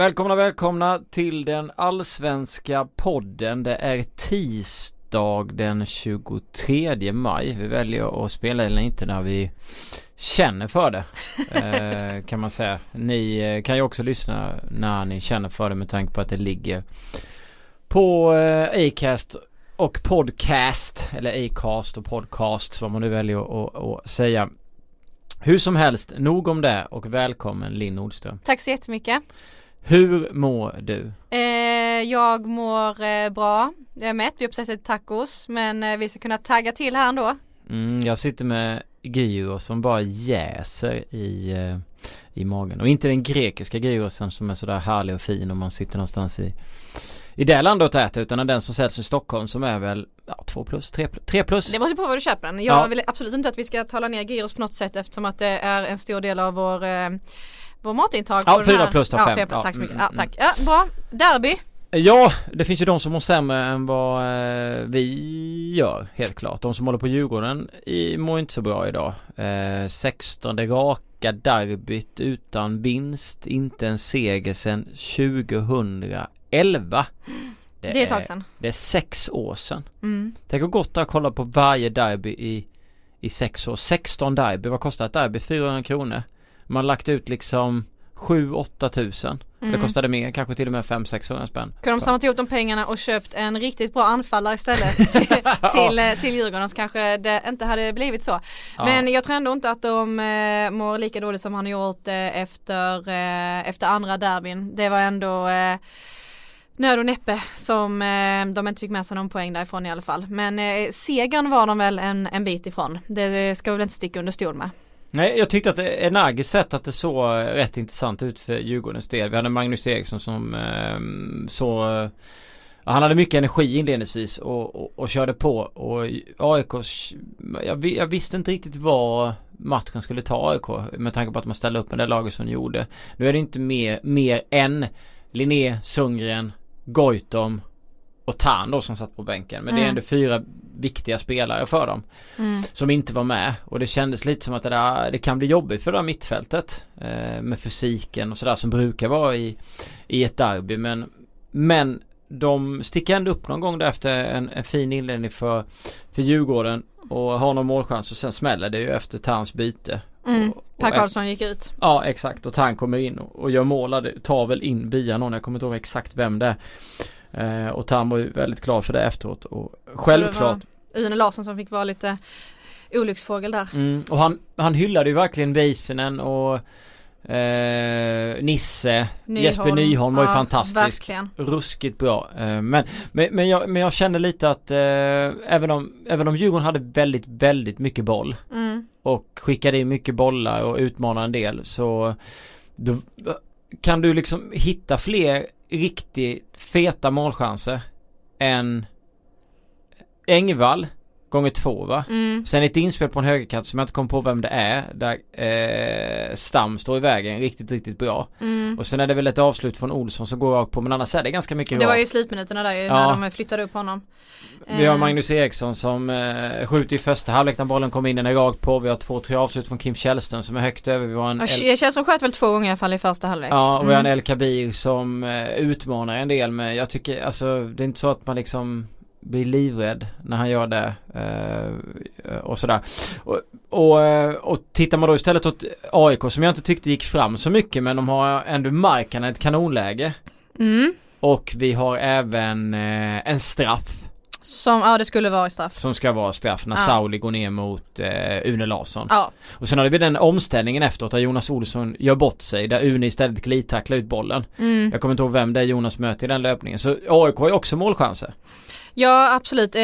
Välkomna, välkomna till den allsvenska podden. Det är tisdag den 23 maj. Vi väljer att spela eller inte när vi känner för det. eh, kan man säga. Ni eh, kan ju också lyssna när ni känner för det med tanke på att det ligger på eh, Acast och podcast eller Acast och podcast vad man nu väljer att, att säga. Hur som helst, nog om det och välkommen Linn Nordström. Tack så jättemycket. Hur mår du? Eh, jag mår eh, bra. Jag är mätt, vi har precis ätit tacos men eh, vi ska kunna tagga till här ändå. Mm, jag sitter med gyros som bara jäser i, eh, i magen och inte den grekiska gyrosen som är sådär härlig och fin om man sitter någonstans i i det landet och äter utan den som säljs i Stockholm som är väl ja, 2 plus, 3 plus, 3 plus. Det måste på vad du köper den. Jag Ja. vill absolut inte att vi ska tala ner gyros på något sätt eftersom att det är en stor del av vår eh, vår matintag. Ja, fyra plus då, ja, fem. fyra plus. Ja, Tack så mycket. mm, Ja, tack. Ja, bra. Derby. Ja, det finns ju de som mår sämre än vad eh, vi gör helt klart. De som håller på Djurgården i, mår inte så bra idag. Eh, 16 raka derbyt utan vinst, inte en seger sedan 2011. Det är ett tag sedan. Det är sex år sedan. Mm. Tänk hur gott det att kolla på varje derby i, i sex år. 16 derby, vad kostar ett derby? 400 kronor. Man lagt ut liksom 7-8 tusen. Det Mm. kostade mer, kanske till och med 500-600 spänn. Kunde de samlat ihop de pengarna och köpt en riktigt bra anfallare istället till, till, eh, till Djurgården så kanske det inte hade blivit så. Ja. Men jag tror ändå inte att de eh, mår lika dåligt som han har gjort eh, efter, eh, efter andra derbyn. Det var ändå eh, nöd och näppe som eh, de inte fick med sig någon poäng därifrån i alla fall. Men eh, segern var de väl en, en bit ifrån. Det ska vi väl inte sticka under stol med. Nej, jag tyckte att Energiskt sett att det såg rätt intressant ut för Djurgårdens del. Vi hade Magnus Eriksson som eh, så Han hade mycket energi inledningsvis och, och, och körde på och AIK jag, jag visste inte riktigt vad matchen skulle ta AIK med tanke på att man ställde upp med det laget som gjorde. Nu är det inte mer, mer än Linné, Sundgren, Goitom och Tan då som satt på bänken. Men det är Mm. ändå fyra viktiga spelare för dem som inte var med och det kändes lite som att det, där, det kan bli jobbigt för det här mittfältet eh, med fysiken och sådär som brukar vara i, i ett derby men men de sticker ändå upp någon gång där efter en, en fin inledning för, för Djurgården och har någon målchans och sen smäller det ju efter Tans byte. Mm. Och- och Per Karlsson gick ut. Ja exakt och Tan kommer in och, och gör mål, tar väl in via någon, jag kommer inte ihåg exakt vem det är. Eh, och Tan var ju väldigt glad för det efteråt och självklart Une Larsson som fick vara lite olycksfågel där. Mm, och han, han hyllade ju verkligen Väisänen och eh, Nisse, Jesper Nyholm var ju Ja, fantastisk. Verkligen. Ruskigt bra. Eh, men, men, men, jag, men jag kände lite att eh, även, om, även om Djurgården hade väldigt, väldigt mycket boll Mm. och skickade in mycket bollar och utmanade en del så då, kan du liksom hitta fler riktigt feta målchanser än Engvall gånger två va? Mm. Sen ett inspel på en högerkant som jag inte kom på vem det är där eh, Stam står i vägen riktigt, riktigt bra. Mm. Och sen är det väl ett avslut från Olsson som går rakt på men annars är det ganska mycket Det var rakt. ju slutminuterna där ju, Ja. när de flyttade upp honom. Vi har Eh, Magnus Eriksson som eh, skjuter i första halvlek när bollen kommer in, den är rakt på. Vi har två, tre avslut från Kim Källström som är högt över. Vi har en Ja, som sköt väl två gånger i alla fall i första halvlek. Ja, och vi har en Mm. El Kabir som eh, utmanar en del men jag tycker alltså det är inte så att man liksom blir livrädd när han gör det eh, och sådär. Och, och, eh, och tittar man då istället åt AIK som jag inte tyckte gick fram så mycket men de har ändå marken ett kanonläge. Mm. Och vi har även eh, en straff Som, ja det skulle vara straff. som ska vara straff när Ja. Sauli går ner mot eh, Une Larsson. Ja. Och sen har vi den omställningen efteråt där Jonas Olsson gör bort sig där Une istället glidtacklar ut bollen. Mm. Jag kommer inte ihåg vem det är Jonas möter i den löpningen. Så AIK har ju också målchanser. Ja absolut, eh,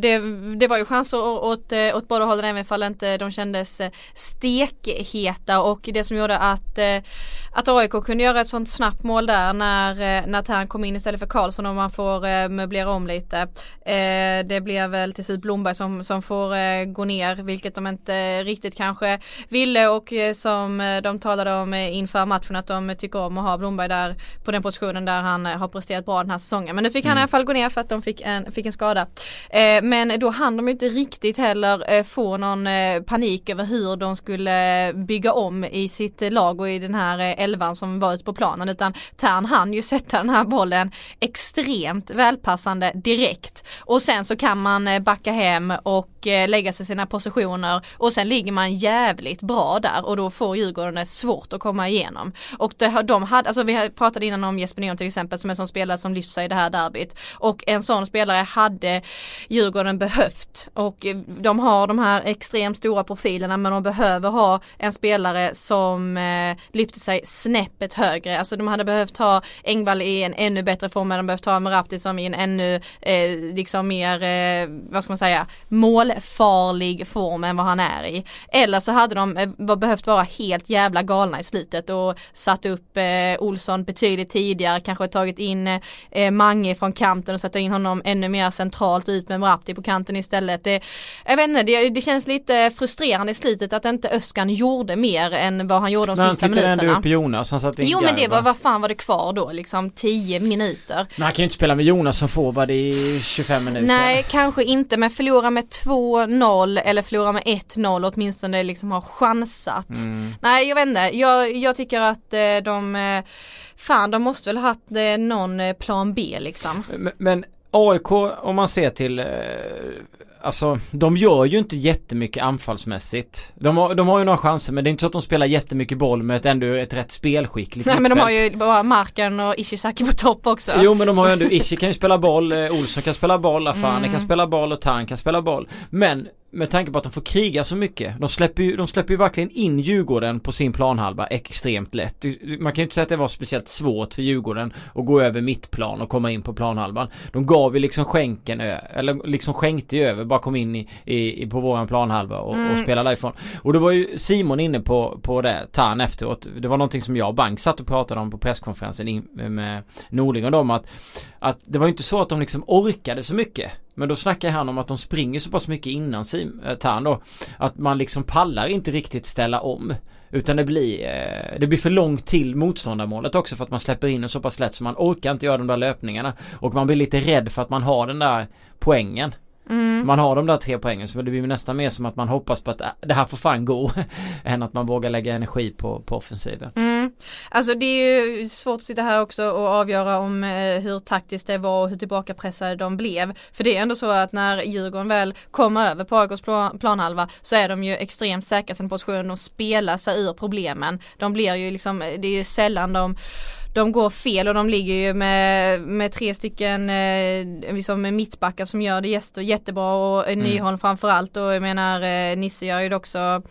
det, det var ju chanser åt, eh, åt båda hållen även ifall inte de kändes eh, stekheta och det som gjorde att, att AIK kunde göra ett sånt snabbt mål där när, när Tern kom in istället för Karlsson om man får möblera om lite. Det blev väl till slut Blomberg som, som får gå ner vilket de inte riktigt kanske ville och som de talade om inför matchen att de tycker om att ha Blomberg där på den positionen där han har presterat bra den här säsongen. Men nu fick han Mm. i alla fall gå ner för att de fick en fick en skada. Eh, men då hann de inte riktigt heller eh, få någon eh, panik över hur de skulle bygga om i sitt lag och i den här eh, elvan som var ute på planen utan Tern hann ju sätta den här bollen extremt välpassande direkt och sen så kan man eh, backa hem och eh, lägga sig sina positioner och sen ligger man jävligt bra där och då får Djurgården det svårt att komma igenom. Och det, de hade, alltså vi pratade innan om Jesper Nyon till exempel som är en sån spelare som lyfter sig i det här derbyt och en sån spelare Eh, hade Djurgården behövt och eh, de har de här extremt stora profilerna men de behöver ha en spelare som eh, lyfter sig snäppet högre. Alltså de hade behövt ha Engvall i en ännu bättre form, de behövt ha Merabti som i en ännu eh, liksom mer, eh, vad ska man säga, målfarlig form än vad han är i. Eller så hade de eh, behövt vara helt jävla galna i slutet och satt upp eh, Olsson betydligt tidigare, kanske tagit in eh, Mange från kanten och satt in honom ännu mer centralt ut med Merabti på kanten istället. Det, jag vet inte, det, det känns lite frustrerande i slutet att inte Öskan gjorde mer än vad han gjorde de Men sista han tittade minuterna. ändå upp Jonas, han satte in Jo men det var, vad fan var det kvar då? Liksom 10 minuter. Men han kan ju inte spela med Jonas som forward i 25 minuter. Nej, kanske inte men förlora med 2-0 eller förlora med 1-0 åtminstone liksom har chansat. Mm. Nej jag vet inte, jag, jag tycker att eh, de, eh, fan de måste väl ha haft eh, någon plan B liksom. Men, men AIK om man ser till eh, Alltså de gör ju inte jättemycket anfallsmässigt. De har, de har ju några chanser men det är inte så att de spelar jättemycket boll med ett, ändå ett rätt spelskickligt Nej men de har ju bara Marken och Ishizaki på topp också. Jo men de har ju ändå, Ishi kan ju spela boll, eh, Olsson kan spela boll, Afani Mm. kan spela boll och Tan kan spela boll. Men med tanke på att de får kriga så mycket. De släpper ju, de släpper ju verkligen in Djurgården på sin planhalva extremt lätt. Man kan ju inte säga att det var speciellt svårt för Djurgården att gå över mittplan och komma in på planhalvan. De gav ju liksom skänken, eller liksom skänkte ju över, bara kom in i, i, på våran planhalva och, och Mm. spelade därifrån. Och då var ju Simon inne på, på det, Tan efteråt. Det var någonting som jag och Bank satt och pratade om på presskonferensen in, med Norling och dem att att det var ju inte så att de liksom orkade så mycket. Men då snackar han om att de springer så pass mycket innan Sim, eh, Tarn då. Att man liksom pallar inte riktigt ställa om. Utan det blir, eh, det blir för långt till motståndarmålet också för att man släpper in den så pass lätt så man orkar inte göra de där löpningarna. Och man blir lite rädd för att man har den där poängen. Mm. Man har de där tre poängen så det blir nästan mer som att man hoppas på att äh, det här får fan gå. än att man vågar lägga energi på, på offensiven. Mm. Alltså det är ju svårt att sitta här också och avgöra om eh, hur taktiskt det var och hur tillbakapressade de blev. För det är ändå så att när Djurgården väl kommer över på AIKs plan, planhalva så är de ju extremt säkra sin position och spelar sig ur problemen. De blir ju liksom, det är ju sällan de de går fel och de ligger ju med, med tre stycken eh, liksom mittbackar som gör det jätte, jättebra och eh, Nyholm framförallt och jag menar eh, Nisse gör ju det också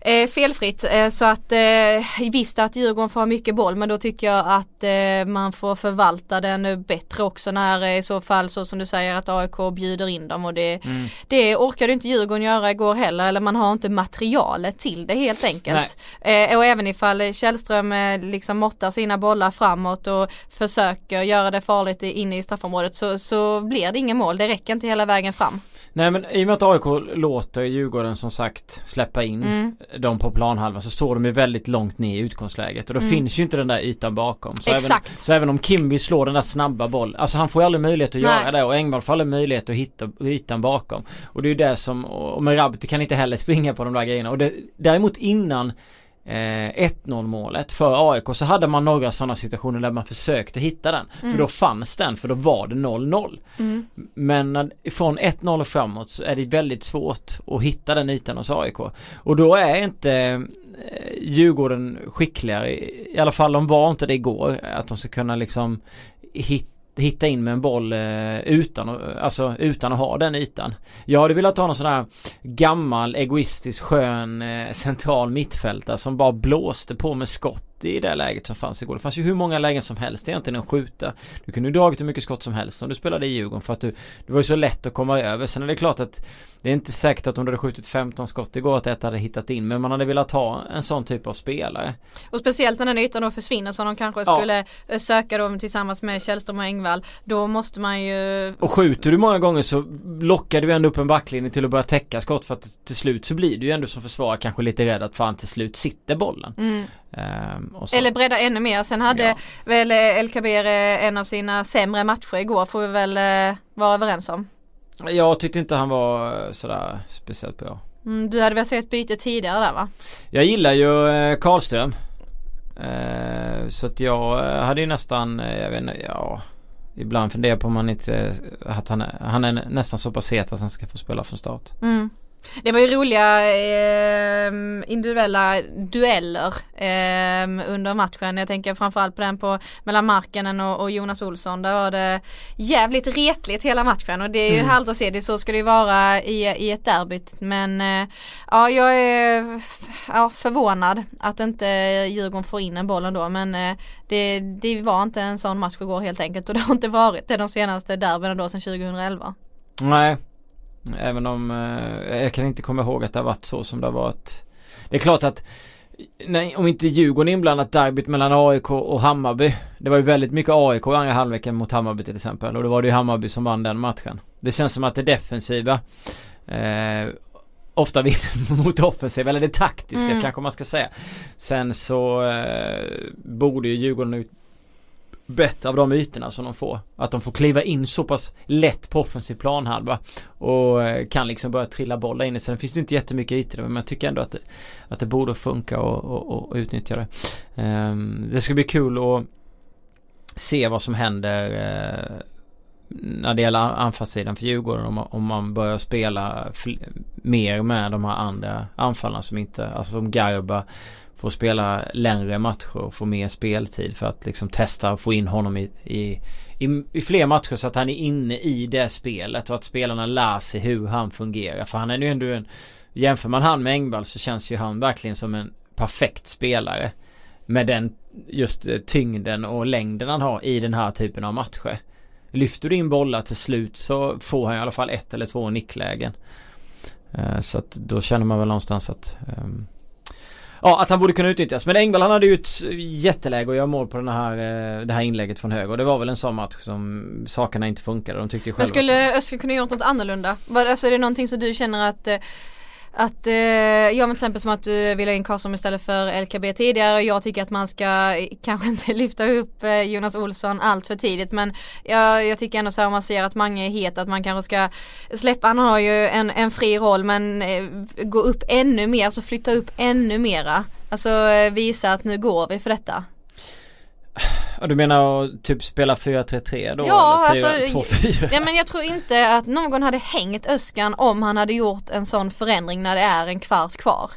eh, felfritt. Eh, så att eh, visst att Djurgården får mycket boll men då tycker jag att eh, man får förvalta den bättre också när eh, i så fall så som du säger att AIK bjuder in dem och det, Mm. det orkade inte Djurgården göra igår heller eller man har inte materialet till det helt enkelt. Eh, och även ifall Källström eh, liksom måttar sina bollar framåt och försöker göra det farligt inne i straffområdet så, så blir det ingen mål. Det räcker inte hela vägen fram. Nej men i och med att AIK låter Djurgården som sagt släppa in Mm. dem på planhalvan så står de ju väldigt långt ner i utgångsläget och då Mm. finns ju inte den där ytan bakom. Så Exakt. Även, så även om Kimby slår den där snabba bollen, alltså han får ju aldrig möjlighet att Nej. göra det och Engvall får aldrig möjlighet att hitta ytan bakom. Och det är ju det som, och Merabti kan inte heller springa på de där grejerna och det, däremot innan Eh, 1-0 målet för AIK så hade man några sådana situationer där man försökte hitta den. Mm. För då fanns den, för då var det 0-0. Mm. Men från 1-0 och framåt så är det väldigt svårt att hitta den ytan hos AIK. Och då är inte eh, Djurgården skickligare, i i alla fall de var inte det igår, att de ska kunna liksom hitta hitta in med en boll eh, utan, att- alltså, utan att ha den ytan. Jag hade velat ha någon sån här gammal egoistisk skön eh, central mittfältare som bara blåste på med skott i det läget som fanns igår. Det fanns ju hur många lägen som helst egentligen att skjuta. Du kunde ju dragit hur mycket skott som helst om du spelade i Djurgården för att du, det var ju så lätt att komma över. Sen är det klart att det är inte säkert att om du hade skjutit 15 skott igår att ett hade hittat in. Men man hade velat ha en sån typ av spelare. Och speciellt när den ytan då försvinner som de kanske Ja. skulle eh, söka då tillsammans med Källström och Engvall. Då måste man ju Och skjuter du många gånger så lockar du ändå upp en backlinje till att börja täcka skott för att till slut så blir du ju ändå som försvarare kanske lite rädd att fan till slut sitter bollen. mm. Ehm, Eller bredda ännu mer. Sen hade ja. väl El Kabir en av sina sämre matcher igår får vi väl vara överens om. Jag tyckte inte han var sådär speciellt bra. Mm, du hade väl sett byte tidigare där va? Jag gillar ju Karlström. Eh, så att jag eh, hade ju nästan, eh, jag vet inte, ja Ibland funderar på om man inte, att han är, han är nästan så pass het att han ska få spela från start. Mm. Det var ju roliga eh, individuella dueller eh, under matchen. Jag tänker framförallt på den på mellan Markkanen och, och, Jonas Olsson. Där var det jävligt retligt hela matchen och det är ju mm. härligt att se. Det så ska det ju vara i, i ett derby. Men eh, ja, jag är ja, förvånad att inte Djurgården får in en boll ändå. Men eh, det, det var inte en sån match igår helt enkelt och det har inte varit det de senaste derbyna då sedan 2011. Nej, Även om eh, jag kan inte komma ihåg att det har varit så som det har varit. Det är klart att nej, om inte Djurgården inblandat derbyt mellan AIK och Hammarby. Det var ju väldigt mycket AIK i andra halvleken mot Hammarby till exempel. Och då var det ju Hammarby som vann den matchen. Det känns som att det defensiva eh, ofta vinner mot offensiva, eller det taktiska mm. kanske man ska säga. Sen så eh, borde ju Djurgården bättre av de ytorna som de får. Att de får kliva in så pass lätt på offensiv planhalva och eh, kan liksom börja trilla bollar in i. Sen finns det inte jättemycket ytor men jag tycker ändå att det, att det borde funka och, och, och utnyttja det. Um, det ska bli kul att se vad som händer uh, när det gäller anfallssidan för Djurgården om man, om man börjar spela mer med de här andra anfallarna som inte, alltså som Garba få spela längre matcher och få mer speltid för att liksom testa och få in honom i, i, i, i fler matcher så att han är inne i det spelet och att spelarna lär sig hur han fungerar. För han är ju ändå en Jämför man han med Engvall så känns ju han verkligen som en perfekt spelare. Med den just eh, tyngden och längden han har i den här typen av matcher. Lyfter du in bollar till slut så får han i alla fall ett eller två nicklägen. Eh, så att då känner man väl någonstans att um, Ja, att han borde kunna utnyttjas. Men Engvall han hade ju ett jätteläge att göra mål på den här, eh, det här inlägget från höger. Och det var väl en sån match som sakerna inte funkade. De tyckte ju själva Men skulle Öster kunna gjort något annorlunda? Alltså är det någonting som du känner att eh, att, eh, ja men till exempel som att du vill ha in Karlsson istället för LKB tidigare. och Jag tycker att man ska eh, kanske inte lyfta upp eh, Jonas Olsson allt för tidigt men jag, jag tycker ändå så här om man ser att Mange är het att man kanske ska släppa, han har ju en, en fri roll men eh, gå upp ännu mer, alltså flytta upp ännu mera. Alltså eh, visa att nu går vi för detta. Ja, du menar typ spela 4-3-3 då? Ja, eller 4, alltså, 2-4? Ja men jag tror inte att någon hade hängt Öskan om han hade gjort en sån förändring när det är en kvart kvar.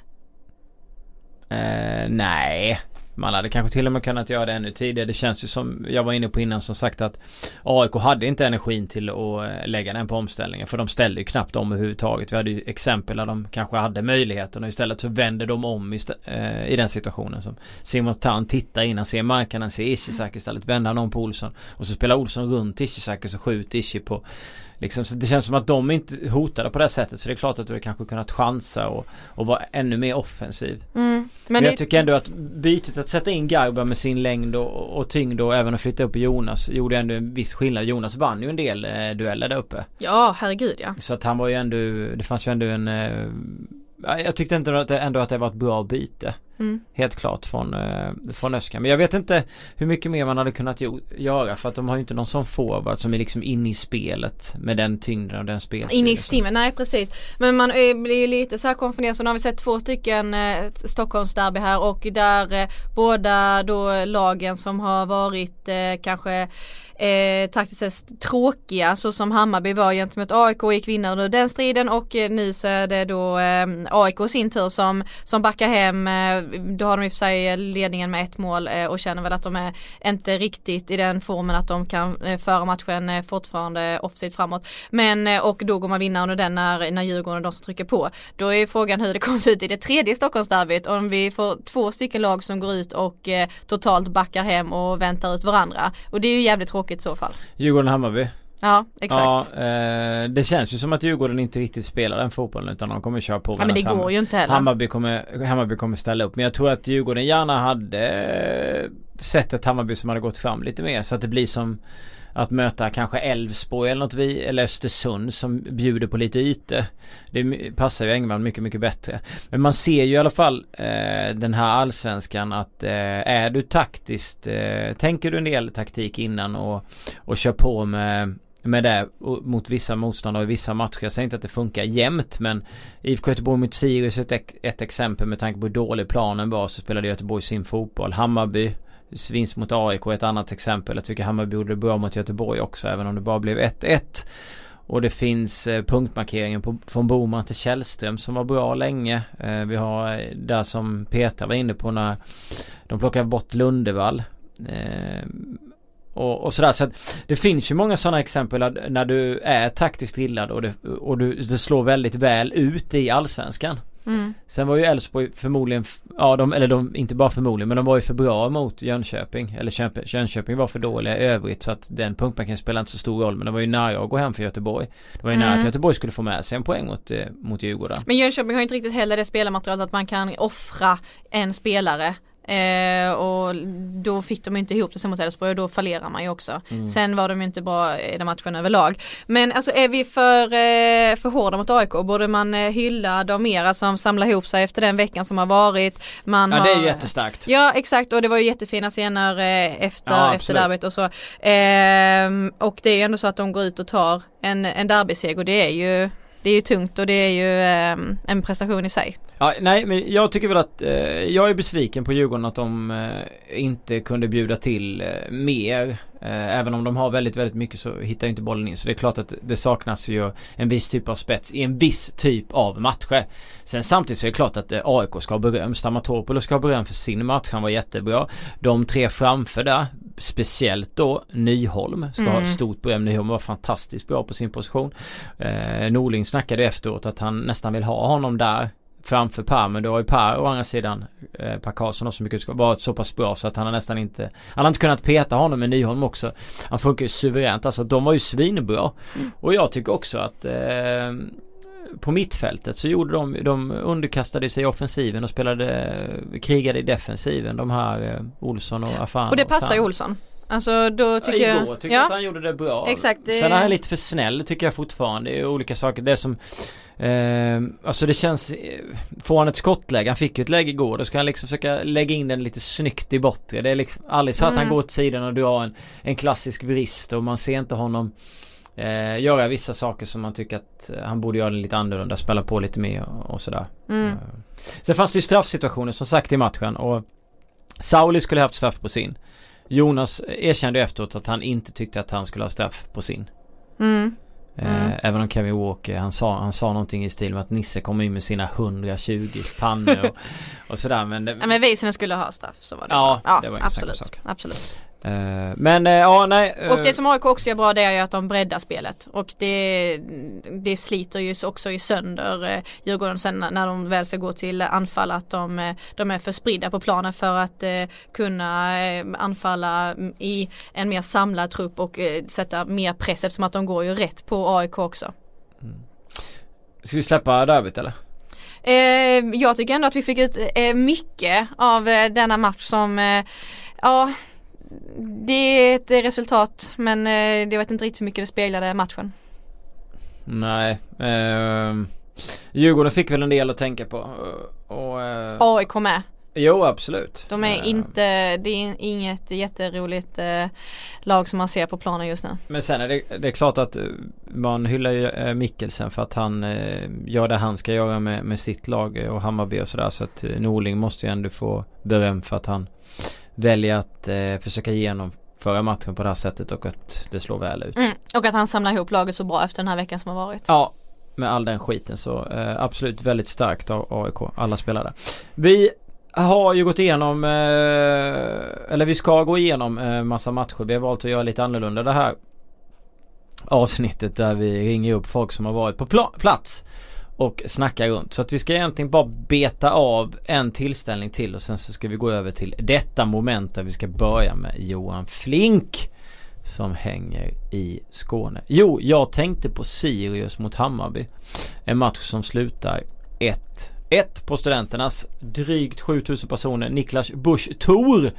Eh, nej, man hade kanske till och med kunnat göra det ännu tidigare. Det känns ju som jag var inne på innan som sagt att AIK hade inte energin till att eh, lägga den på omställningen. För de ställde ju knappt om överhuvudtaget. Vi hade ju exempel där de kanske hade möjligheten och istället så vände de om i, eh, i den situationen. Som Simon Tan tittar innan, ser marknaden, ser Ishizaki istället. Vänder han om på Olsson. Och så spelar Olsson runt Ishizaki så skjuter Ishi på Liksom, så det känns som att de inte hotade på det sättet. Så det är klart att du kanske kunnat chansa och, och vara ännu mer offensiv. Mm. Men, Men jag tycker ändå att bytet att sätta in Garba med sin längd och, och tyngd och även att flytta upp Jonas gjorde ändå en viss skillnad. Jonas vann ju en del eh, dueller där uppe. Ja, herregud ja. Så att han var ju ändå, det fanns ju ändå en eh, jag tyckte inte att det, ändå att det var ett bra byte. Mm. Helt klart från, eh, från Öskan. Men jag vet inte hur mycket mer man hade kunnat göra för att de har ju inte någon sån forward som är liksom inne i spelet med den tyngden och den spelstilen. Inne i stimmen, nej precis. Men man blir ju lite så här konfunderad så nu har vi sett två stycken eh, Stockholmsderby här och där eh, båda då lagen som har varit eh, kanske eh, taktiskt sett tråkiga så som Hammarby var gentemot AIK och gick vinnare under den striden och eh, nu så är det då eh, AIK sin tur som, som backar hem. Eh, då har de i och för sig eh, ledningen med ett mål eh, och känner väl att de är inte riktigt i den formen att de kan eh, föra matchen fortfarande offside framåt. Men och då går man vinnare under den när, när Djurgården och de som trycker på. Då är frågan hur det kommer se ut i det tredje Stockholmsderbyt om vi får två stycken lag som går ut och totalt backar hem och väntar ut varandra. Och det är ju jävligt tråkigt i så fall. Djurgården-Hammarby. Ja, exakt. Ja, eh, det känns ju som att Djurgården inte riktigt spelar den fotbollen utan de kommer köra på Ja men det går ju inte heller. Hammarby kommer, Hammarby kommer ställa upp. Men jag tror att Djurgården gärna hade sett ett Hammarby som hade gått fram lite mer så att det blir som att möta kanske Elfsborg eller något vi eller Östersund som bjuder på lite ytor. Det passar ju Engman mycket, mycket bättre. Men man ser ju i alla fall eh, den här allsvenskan att eh, är du taktiskt, eh, tänker du en del taktik innan och, och kör på med med det mot vissa motståndare i vissa matcher. Jag säger inte att det funkar jämt men IFK Göteborg mot Sirius är ett, ett exempel med tanke på hur dålig planen var så spelade Göteborg sin fotboll. Hammarby vinst mot AIK är ett annat exempel. Jag tycker Hammarby gjorde det bra mot Göteborg också även om det bara blev 1-1. Och det finns eh, punktmarkeringen på, från Boman till Källström som var bra länge. Eh, vi har eh, där som Peter var inne på när de plockade bort Lundevall. Och, och sådär. Så att det finns ju många sådana exempel när du är taktiskt drillad och, det, och du, det slår väldigt väl ut i allsvenskan. Mm. Sen var ju Elfsborg förmodligen, ja de, eller de, inte bara förmodligen men de var ju för bra mot Jönköping. Eller Jönköping var för dåliga i övrigt så att den punktmarkeringen spelar inte så stor roll men det var ju nära att gå hem för Göteborg. Det var ju mm. nära att Göteborg skulle få med sig en poäng mot, eh, mot Djurgården. Men Jönköping har ju inte riktigt heller det spelarmaterialet att man kan offra en spelare Eh, och då fick de inte ihop det sen mot Elfsborg och då fallerar man ju också. Mm. Sen var de ju inte bra i den matchen överlag. Men alltså är vi för, eh, för hårda mot AIK? Borde man eh, hylla dem mer, alltså samla ihop sig efter den veckan som har varit. Man ja har, det är ju jättestarkt. Ja exakt och det var ju jättefina scener eh, efter, ja, efter derbyt och så. Eh, och det är ju ändå så att de går ut och tar en, en derbyseger och det är ju det är ju tungt och det är ju eh, en prestation i sig. Ja, nej men jag tycker väl att eh, jag är besviken på Djurgården att de eh, inte kunde bjuda till eh, mer. Eh, även om de har väldigt, väldigt mycket så hittar inte bollen in. Så det är klart att det saknas ju en viss typ av spets i en viss typ av matcher. Sen samtidigt så är det klart att eh, AIK ska ha beröm. Stamatopoulos ska ha beröm för sin match. Han var jättebra. De tre framför där, speciellt då Nyholm ska mm. ha stort beröm. Nyholm var fantastiskt bra på sin position. Eh, Norling snackade efteråt att han nästan vill ha honom där framför Per men då har ju Per å andra sidan eh, Per Karlsson också mycket varit så pass bra så att han har nästan inte Han har inte kunnat peta honom med Nyholm också. Han funkar ju suveränt. Alltså de var ju svinbra. Mm. Och jag tycker också att eh, på mittfältet så gjorde de, de underkastade sig offensiven och spelade, krigade i defensiven de här eh, Olsson och Afan Och det passar ju Olsson Alltså då tycker ja, igår jag att han gjorde det bra. Exakt. Det... Sen är han lite för snäll tycker jag fortfarande i olika saker. Det som eh, Alltså det känns eh, Får han ett skottläge, han fick ju ett läge igår. Då ska han liksom försöka lägga in den lite snyggt i bortre. Det är liksom aldrig så att mm. han går till sidan och drar en, en klassisk vrist och man ser inte honom eh, göra vissa saker som man tycker att eh, han borde göra lite annorlunda. Spela på lite mer och, och sådär. Mm. Eh. Sen fanns det ju straffsituationer som sagt i matchen och Sauli skulle haft straff på sin. Jonas erkände efteråt att han inte tyckte att han skulle ha straff på sin. Mm. Eh, mm. Även om Kevin Walker, han sa, han sa någonting i stil med att Nisse kommer in med sina 120 pannor och, och sådär men det... Ja men Wiesner skulle ha straff så var det Ja, ja det var absolut, absolut. Uh, men uh, ja nej. Uh, och det som AIK också gör bra det är ju att de breddar spelet och det, det sliter ju också i sönder Djurgården sen när de väl ska gå till anfall att de, de är för spridda på planen för att kunna anfalla i en mer samlad trupp och sätta mer press eftersom att de går ju rätt på AIK också. Mm. Ska vi släppa derbyt eller? jag tycker ändå att vi fick ut mycket av denna match som ja det är ett resultat men eh, jag vet inte riktigt hur mycket det speglade matchen. Nej. Eh, Djurgården fick väl en del att tänka på. Och, eh, AIK med. Jo absolut. De är eh. inte, det är inget jätteroligt eh, lag som man ser på planen just nu. Men sen är det, det är klart att eh, man hyllar ju eh, Mikkelsen för att han eh, gör det han ska göra med, med sitt lag och Hammarby och sådär. Så att Norling måste ju ändå få beröm för att han väljer att eh, försöka genomföra matchen på det här sättet och att det slår väl ut. Mm. Och att han samlar ihop laget så bra efter den här veckan som har varit. Ja, med all den skiten så eh, absolut väldigt starkt av AIK, alla spelare. Vi har ju gått igenom, eh, eller vi ska gå igenom eh, massa matcher. Vi har valt att göra lite annorlunda det här avsnittet där vi ringer upp folk som har varit på pl plats och snacka runt. Så att vi ska egentligen bara beta av en tillställning till och sen så ska vi gå över till detta moment där vi ska börja med Johan Flink som hänger i Skåne. Jo, jag tänkte på Sirius mot Hammarby. En match som slutar 1-1 på Studenternas. Drygt 7000 personer. Niklas Busch Thor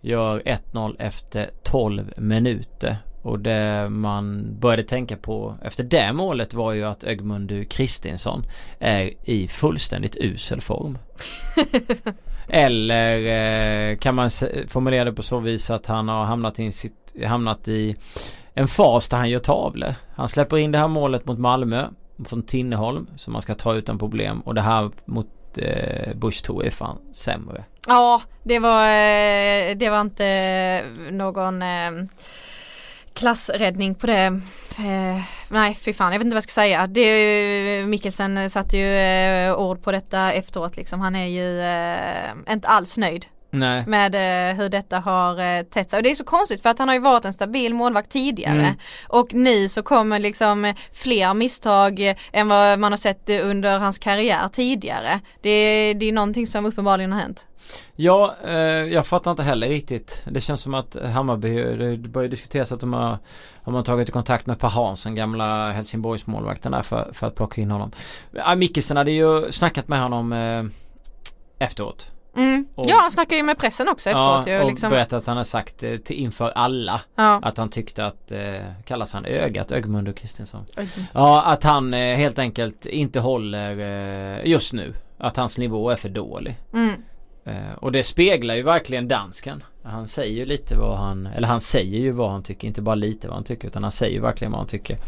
gör 1-0 efter 12 minuter. Och det man började tänka på efter det målet var ju att Ögmundu Kristinsson är i fullständigt usel form. Eller eh, kan man formulera det på så vis att han har hamnat i, hamnat i en fas där han gör tavlor. Han släpper in det här målet mot Malmö från Tinneholm som man ska ta utan problem och det här mot eh, Bush Tour är fan sämre. Ja, det var, eh, det var inte någon eh, klassräddning på det. Eh, nej fy fan, jag vet inte vad jag ska säga. Det, Mikkelsen satte ju eh, ord på detta efteråt liksom. Han är ju eh, inte alls nöjd. Nej. Med eh, hur detta har eh, tätt sig. Och det är så konstigt för att han har ju varit en stabil målvakt tidigare. Mm. Och nu så kommer liksom fler misstag än vad man har sett under hans karriär tidigare. Det, det är någonting som uppenbarligen har hänt. Ja, eh, jag fattar inte heller riktigt. Det känns som att Hammarby, det börjar diskuteras att de har, har man tagit kontakt med Per Hansson, gamla Helsingborgsmålvakten där för, för att plocka in honom. Ja, Mickelsen hade ju snackat med honom eh, efteråt. Mm. Och, ja han snackar ju med pressen också efteråt ja, ju, liksom. och berättat att han har sagt eh, till, inför alla ja. Att han tyckte att eh, Kallas han ögat Ögmund och Kristinsson Ja att han eh, helt enkelt inte håller eh, just nu Att hans nivå är för dålig mm. Eh, och det speglar ju verkligen dansken. Han säger ju lite vad han, eller han säger ju vad han tycker, inte bara lite vad han tycker utan han säger ju verkligen vad han tycker.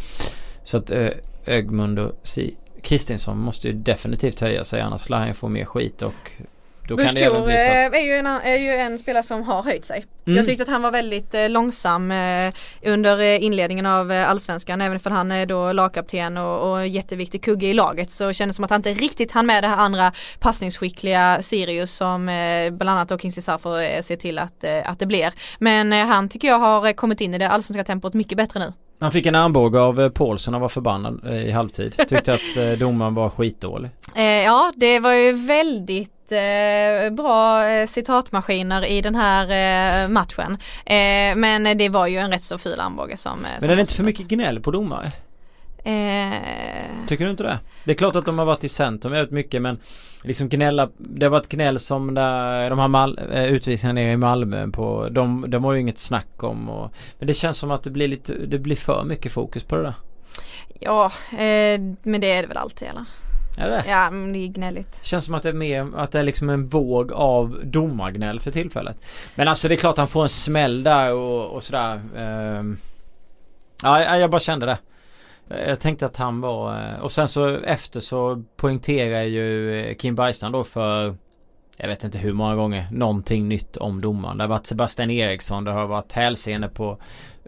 Så att eh, Ögmund och si Kristinsson måste ju definitivt höja sig annars lär han ju få mer skit och då Bush Tour är, ju en, är ju en spelare som har höjt sig. Mm. Jag tyckte att han var väldigt eh, långsam eh, under eh, inledningen av eh, allsvenskan. Även för han är då lagkapten och, och jätteviktig kugge i laget så kändes det som att han inte riktigt hann med det här andra passningsskickliga Sirius som eh, bland annat då Kingsley Saffer eh, ser till att, eh, att det blir. Men han tycker jag har kommit in i det allsvenska tempot mycket bättre nu. Han fick en armbåge av Paulsen och var förbannad i halvtid. Tyckte att domaren var skitdålig. ja, det var ju väldigt eh, bra eh, citatmaskiner i den här eh, matchen. Eh, men det var ju en rätt så ful armbåge som Men som är det inte för mycket gnäll på domare? Eh... Tycker du inte det? Det är klart att de har varit i centrum väldigt mycket men Liksom gnälla Det har varit gnäll som där de här Mal utvisningarna nere i Malmö på De, de har ju inget snack om och Men det känns som att det blir lite Det blir för mycket fokus på det där Ja eh, men det är det väl alltid eller? Är det? Ja men det är gnälligt. Känns som att det är mer, att det är liksom en våg av domargnäll för tillfället. Men alltså det är klart han får en smäll där och, och sådär. Uh, ja jag bara kände det. Jag tänkte att han var och sen så efter så poängterar ju Kim Bergstrand då för jag vet inte hur många gånger någonting nytt om domaren. Det har varit Sebastian Eriksson, det har varit hälsene på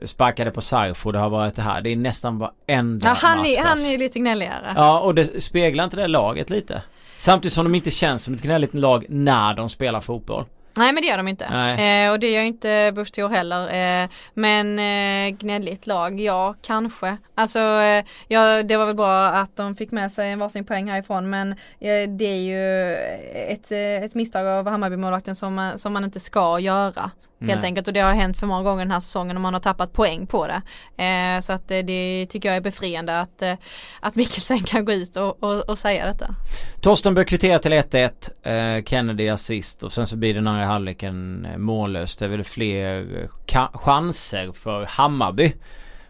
Sparkade på Sarfo, det har varit det här. Det är nästan varenda ja, han, är, han är lite gnälligare. Ja och det speglar inte det laget lite? Samtidigt som de inte känns som ett gnälligt lag när de spelar fotboll. Nej men det gör de inte. Eh, och det gör inte Bush Thor heller. Eh, men eh, gnälligt lag, ja kanske. Alltså eh, ja, det var väl bra att de fick med sig en varsin poäng härifrån men eh, det är ju ett, eh, ett misstag av Hammarby-målvakten som, som man inte ska göra. Helt Nej. enkelt och det har hänt för många gånger den här säsongen och man har tappat poäng på det. Eh, så att eh, det tycker jag är befriande att, eh, att Mikkelsen kan gå ut och, och, och säga detta. Torsten bör kvittera till 1-1. Eh, Kennedy assist och sen så blir den andra halvleken eh, mållös. Det är väl fler chanser för Hammarby.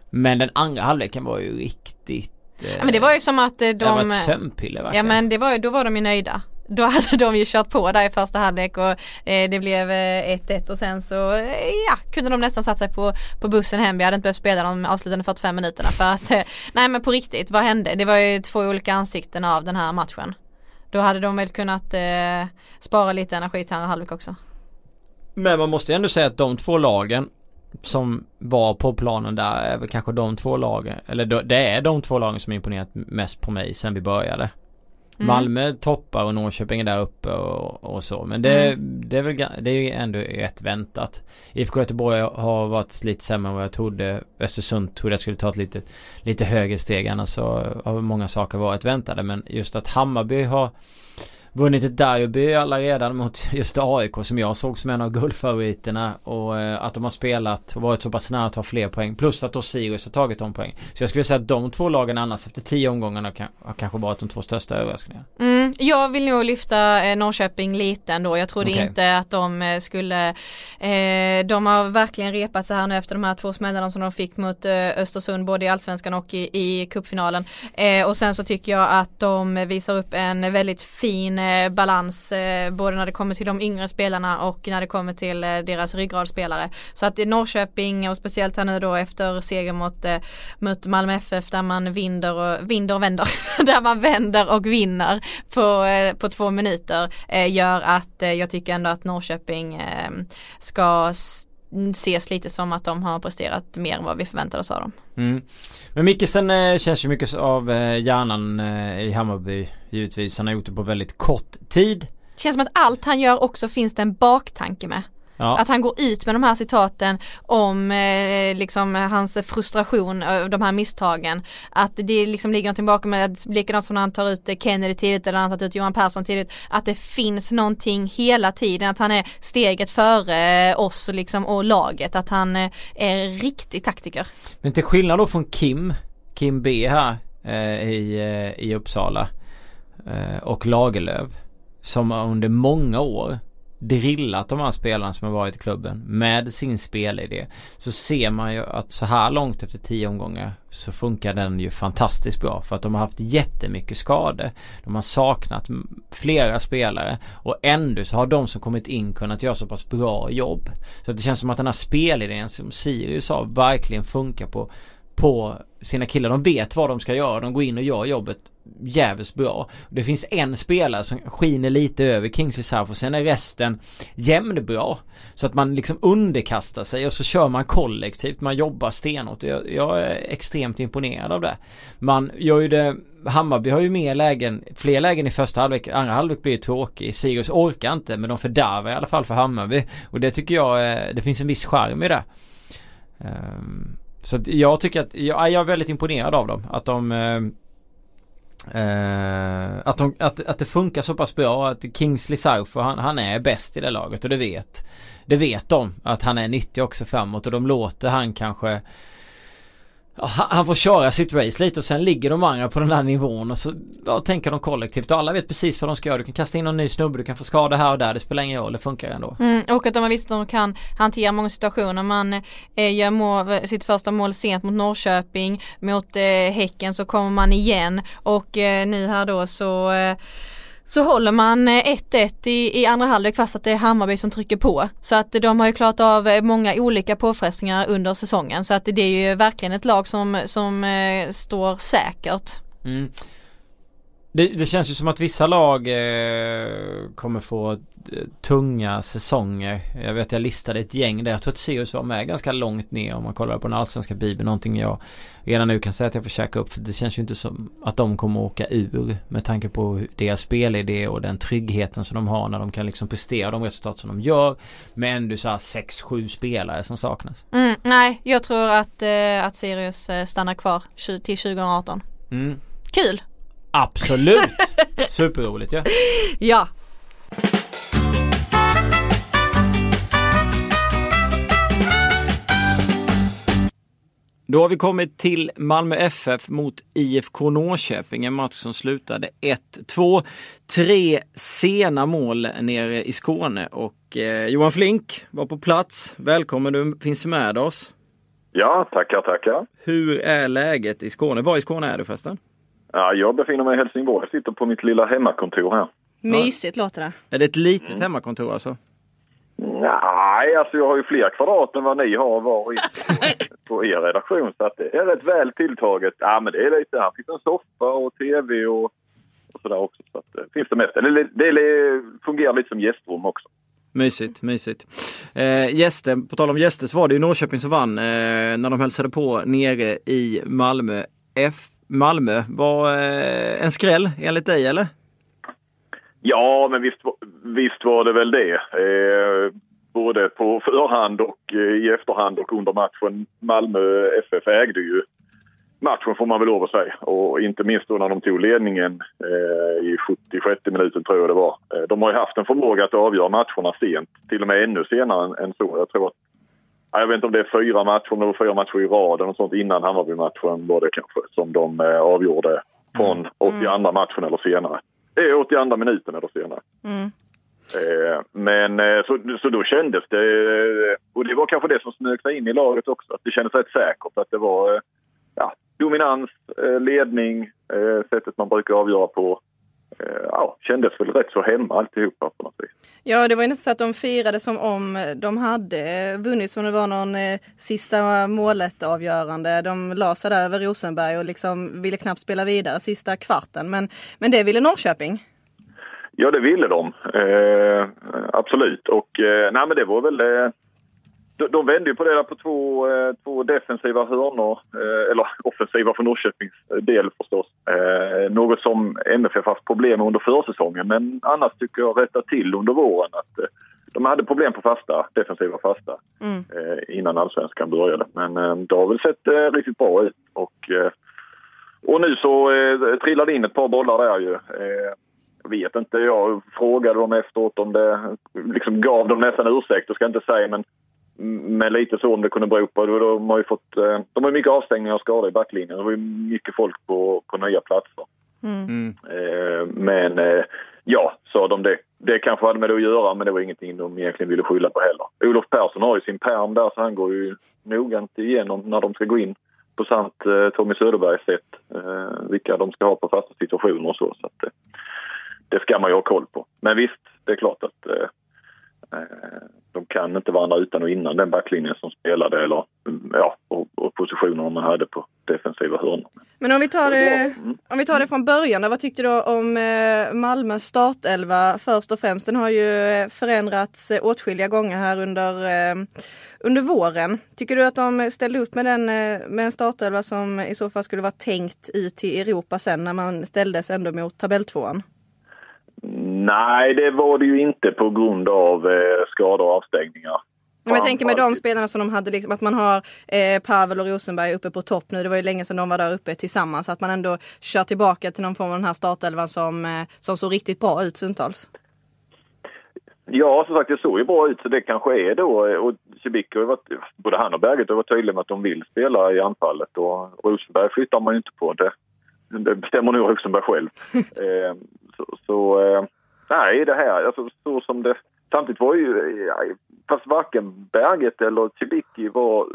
Men den andra halvleken var ju riktigt Ja men det var ju som att de... Det var ett sömnpiller verkligen. Ja men det var ju, då var de ju nöjda då hade de ju kört på där i första halvlek och eh, det blev 1-1 eh, och sen så eh, ja, kunde de nästan satt sig på, på bussen hem. Vi hade inte behövt spela de avslutande 45 minuterna för att eh, nej men på riktigt, vad hände? Det var ju två olika ansikten av den här matchen. Då hade de väl kunnat eh, spara lite energi till andra halvlek också. Men man måste ju ändå säga att de två lagen som var på planen där är väl kanske de två lagen, eller det är de två lagen som imponerat mest på mig sen vi började. Mm. Malmö toppar och Norrköping är där uppe och, och så. Men det, mm. det är väl det är ju ändå rätt väntat. IFK Göteborg har varit lite sämre än vad jag trodde. Östersund trodde jag skulle ta ett lite, lite högre steg. Annars så har många saker varit väntade. Men just att Hammarby har vunnit ett derby alla redan mot just AIK som jag såg som en av guldfavoriterna och eh, att de har spelat och varit så pass nära att ta fler poäng plus att Osiris har tagit de poäng. Så jag skulle säga att de två lagen annars efter tio omgångarna kan, har kanske varit de två största överraskningarna. Mm Mm, jag vill nog lyfta eh, Norrköping lite ändå. Jag trodde okay. inte att de eh, skulle eh, De har verkligen repat sig här nu efter de här två smällarna som de fick mot eh, Östersund både i Allsvenskan och i, i cupfinalen. Eh, och sen så tycker jag att de visar upp en väldigt fin eh, balans eh, både när det kommer till de yngre spelarna och när det kommer till eh, deras ryggradsspelare. Så att i Norrköping och speciellt här nu då efter seger mot, eh, mot Malmö FF där man vinner och, vinner och vänder. där man vänder och vinner på, eh, på två minuter eh, gör att eh, jag tycker ändå att Norrköping ska ses lite som att de har presterat mer än vad vi förväntade oss av dem. Mm. Men Mikkelsen känns ju mycket av hjärnan i Hammarby givetvis. Han har gjort det på väldigt kort tid. Känns som att allt han gör också finns det en baktanke med. Ja. Att han går ut med de här citaten om eh, liksom hans frustration över de här misstagen. Att det liksom ligger någonting bakom likadant som när han tar ut Kennedy tidigt eller när han tar ut Johan Persson tidigt. Att det finns någonting hela tiden, att han är steget före oss liksom och laget. Att han eh, är riktig taktiker. Men till skillnad då från Kim, Kim B här eh, i, eh, i Uppsala eh, och Lagerlöf som under många år drillat de här spelarna som har varit i klubben med sin spelidé så ser man ju att så här långt efter tio omgångar så funkar den ju fantastiskt bra för att de har haft jättemycket skador. De har saknat flera spelare och ändå så har de som kommit in kunnat göra så pass bra jobb. Så att det känns som att den här spelidén som Sirius har verkligen funkar på på sina killar. De vet vad de ska göra. De går in och gör jobbet jävligt bra. Det finns en spelare som skiner lite över Kingsley South och sen är resten jämnbra. Så att man liksom underkastar sig och så kör man kollektivt. Man jobbar stenhårt. Jag, jag är extremt imponerad av det. Man gör ju det Hammarby har ju mer lägen, fler lägen i första halvlek. Andra halvlek blir ju tråkig. Sirius orkar inte men de fördärvar i alla fall för Hammarby. Och det tycker jag, det finns en viss charm i det. Um, så att jag tycker att, jag, jag är väldigt imponerad av dem. Att de eh, eh att, de, att, att det funkar så pass bra att Kingsley South han, han är bäst i det laget och det vet Det vet de att han är nyttig också framåt och de låter han kanske han får köra sitt race lite och sen ligger de andra på den där nivån och så ja, tänker de kollektivt och alla vet precis vad de ska göra. Du kan kasta in någon ny snubbe, du kan få skada här och där, det spelar ingen roll, det funkar ändå. Mm, och att de har visst att de kan hantera många situationer. Man eh, gör mål, sitt första mål sent mot Norrköping, mot eh, Häcken så kommer man igen och eh, nu här då så eh, så håller man eh, 1-1 i, i andra halvlek fast att det är Hammarby som trycker på. Så att de har ju klarat av eh, många olika påfrestningar under säsongen så att det är ju verkligen ett lag som, som eh, står säkert. Mm. Det, det, känns ju som att vissa lag eh, kommer få tunga säsonger. Jag vet jag listade ett gäng där. Jag tror att Sirius var med ganska långt ner om man kollar på den allsvenska bibeln. Någonting jag redan nu kan säga att jag får käka upp. För det känns ju inte som att de kommer åka ur. Med tanke på deras spelidé och den tryggheten som de har när de kan liksom prestera de resultat som de gör. Med ändå så här 6-7 spelare som saknas. Mm, nej, jag tror att, eh, att Sirius eh, stannar kvar till 2018. Mm. Kul! Absolut! Superroligt ja. ja. Då har vi kommit till Malmö FF mot IFK Norrköping. En match som slutade 1-2. Tre sena mål nere i Skåne och eh, Johan Flink var på plats. Välkommen, du finns med oss. Ja, tackar, tackar. Hur är läget i Skåne? Var i Skåne är du förresten? Ja, jag befinner mig i Helsingborg. Jag sitter på mitt lilla hemmakontor här. Mysigt låter det. Är det ett litet mm. hemmakontor alltså? Nej, alltså jag har ju fler kvadrat än vad ni har var och på er redaktion. Så att det är rätt väl tilltaget. Ja, men det är lite, här finns en soffa och tv och, och sådär också. Så att det finns det mesta. Det, det, det fungerar lite som gästrum också. Mysigt, mysigt. Eh, gäster, på tal om gäster så var det ju Norrköping som vann eh, när de hälsade på nere i Malmö. F Malmö var eh, en skräll enligt dig eller? Ja, men visst, visst var det väl det. Eh, både på förhand och eh, i efterhand och under matchen. Malmö FF ägde ju matchen får man väl lov att säga. Och inte minst då när de tog ledningen eh, i 76 minuten tror jag det var. Eh, de har ju haft en förmåga att avgöra matcherna sent. Till och med ännu senare än, än så. Jag tror att jag vet inte om det är fyra matcher, om det var fyra matcher i rad eller sånt innan Hammarby-matchen var det kanske som de eh, avgjorde från 82 mm. matchen eller senare. Eh, 82 minuten eller senare. Mm. Eh, men eh, så, så då kändes det, och det var kanske det som smög sig in i laget också, att det kändes rätt säkert att det var ja, dominans, ledning, sättet man brukar avgöra på. Eh, ja, kändes väl rätt så hemma alltihopa på något vis. Ja, det var ju nästan så att de firade som om de hade vunnit som det var någon eh, sista målet avgörande. De la sig där över Rosenberg och liksom ville knappt spela vidare sista kvarten. Men, men det ville Norrköping. Ja, det ville de. Eh, absolut. Och eh, nej, men det var väl... Eh, de, de vände ju på det där på två, eh, två defensiva hörnor. Eh, eller offensiva för Norrköpings del förstås. Eh, något som MFF haft problem med under försäsongen. Men annars tycker jag rättat till under våren att eh, de hade problem på fasta, defensiva fasta Mm. eh, innan allsvenskan började. Men eh, det har väl sett eh, riktigt bra ut. Och, eh, och nu så eh, trillade in ett par bollar där ju. Eh, jag vet inte, jag frågade dem efteråt om det liksom gav dem nästan ursäkt, det ska jag inte säga, men, men lite så om det kunde bero på. De har ju fått, eh, de har ju mycket avstängningar och skador i backlinjen. Det var ju mycket folk på, på nya platser. Mm. Mm. Eh, men eh, ja, sa de det. Det kanske hade med det att göra, men det var ingenting de egentligen ville skylla på heller. Olof Persson har ju sin perm där, så han går ju noggrant igenom när de ska gå in på sant Tommy Söderbergs sätt, vilka de ska ha på fasta situationer och så. så att, det ska man ju ha koll på. Men visst, det är klart att de kan inte varandra utan och innan den backlinjen som spelade eller ja, och, och positionerna man hade på defensiva hörnor. Men om vi tar det, Mm. om vi tar det från början då, vad tyckte du om eh, Malmös startelva först och främst? Den har ju eh, förändrats eh, åtskilliga gånger här under, under våren. Tycker du att de ställde upp med, den, med en startelva som i så fall skulle vara tänkt ut till Europa sen när man ställdes ändå mot tabelltvåan? Nej, det var det ju inte på grund av eh, skador och avstängningar. Men jag tänker med de spelarna som de hade, liksom, att man har eh, Pavel och Rosenberg uppe på topp nu. Det var ju länge sedan de var där uppe tillsammans. Att man ändå kör tillbaka till någon form av den här startelvan som, eh, som såg riktigt bra ut stundtals. Ja, som sagt, det såg ju bra ut så det kanske är då. eh, Och Cibicki har varit, både han och Berget har varit tydliga med att de vill spela i anfallet och Rosenberg flyttar man ju inte på. Det, det bestämmer nog Rosenberg själv. eh, så, så eh, nej, det här, alltså så som det... Samtidigt var ju, fast varken Berget eller Cibicki var,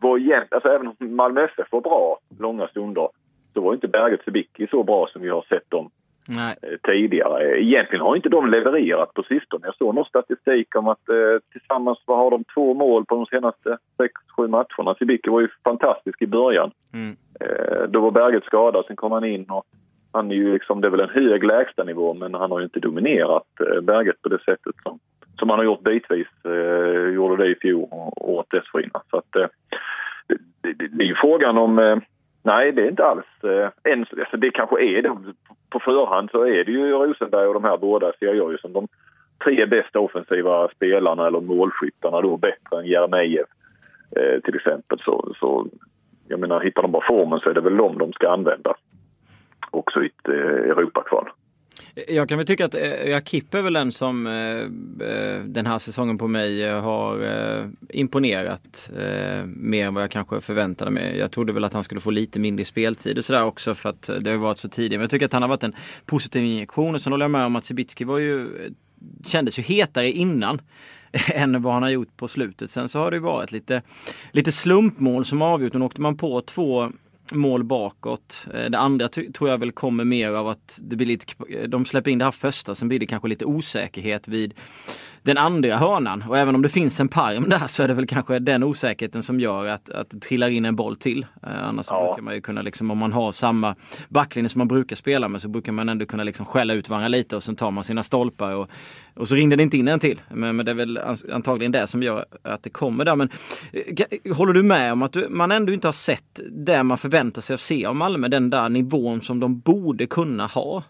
var jämnt, alltså även om Malmö FF var bra långa stunder så var inte Berget Cibicki så bra som vi har sett dem Nej. eh, tidigare. Egentligen har inte de levererat på sistone. Jag såg någon statistik om att eh, tillsammans vad har de två mål på de senaste sex, sju matcherna. Sibicki var ju fantastisk i början. Mm. Eh, då var Berget skadad, sen kom han in och han är ju liksom, det är väl en hög lägstanivå men han har ju inte dominerat eh, Berget på det sättet som, som han har gjort bitvis. Eh, gjorde det i fjol och året dessförinnan. Så att, eh, det, det, det är ju frågan om eh, Nej, det är inte alls. Eh, än, alltså det kanske är det. På förhand så är det ju Rosenberg och de här båda ser jag ju som de tre bästa offensiva spelarna eller målskyttarna då bättre än Jeremejeff eh, till exempel. Så, så jag menar, hittar de bara formen så är det väl de de ska använda också i eh, ett Europakval. Jag kan väl tycka att eh, jag kipper är väl den som eh, den här säsongen på mig har imponerat mer än vad jag kanske förväntade mig. Jag trodde väl att han skulle få lite mindre speltid och sådär också för att det har varit så tidigt. Men jag tycker att han har varit en positiv injektion och sen håller jag med om att Cibicki var ju kändes ju hetare innan än vad han har gjort på slutet. Sen så har det ju varit lite, lite slumpmål som avgjort. Nu åkte man på två mål bakåt. Eh, det andra tror jag väl kommer mer av att det blir lite, de släpper in det här första, sen blir det kanske lite osäkerhet vid den andra hörnan. Och även om det finns en parm där så är det väl kanske den osäkerheten som gör att, att det trillar in en boll till. Eh, annars Ja. brukar man ju kunna, liksom, om man har samma backlinje som man brukar spela med så brukar man ändå kunna liksom skälla ut varandra lite och sen tar man sina stolpar och, och så rinner det inte in en till. Men, men det är väl an- antagligen det som gör att det kommer där. Men eh, håller du med om att du, man ändå inte har sett det man förväntar sig att se av Malmö, den där nivån som de borde kunna ha?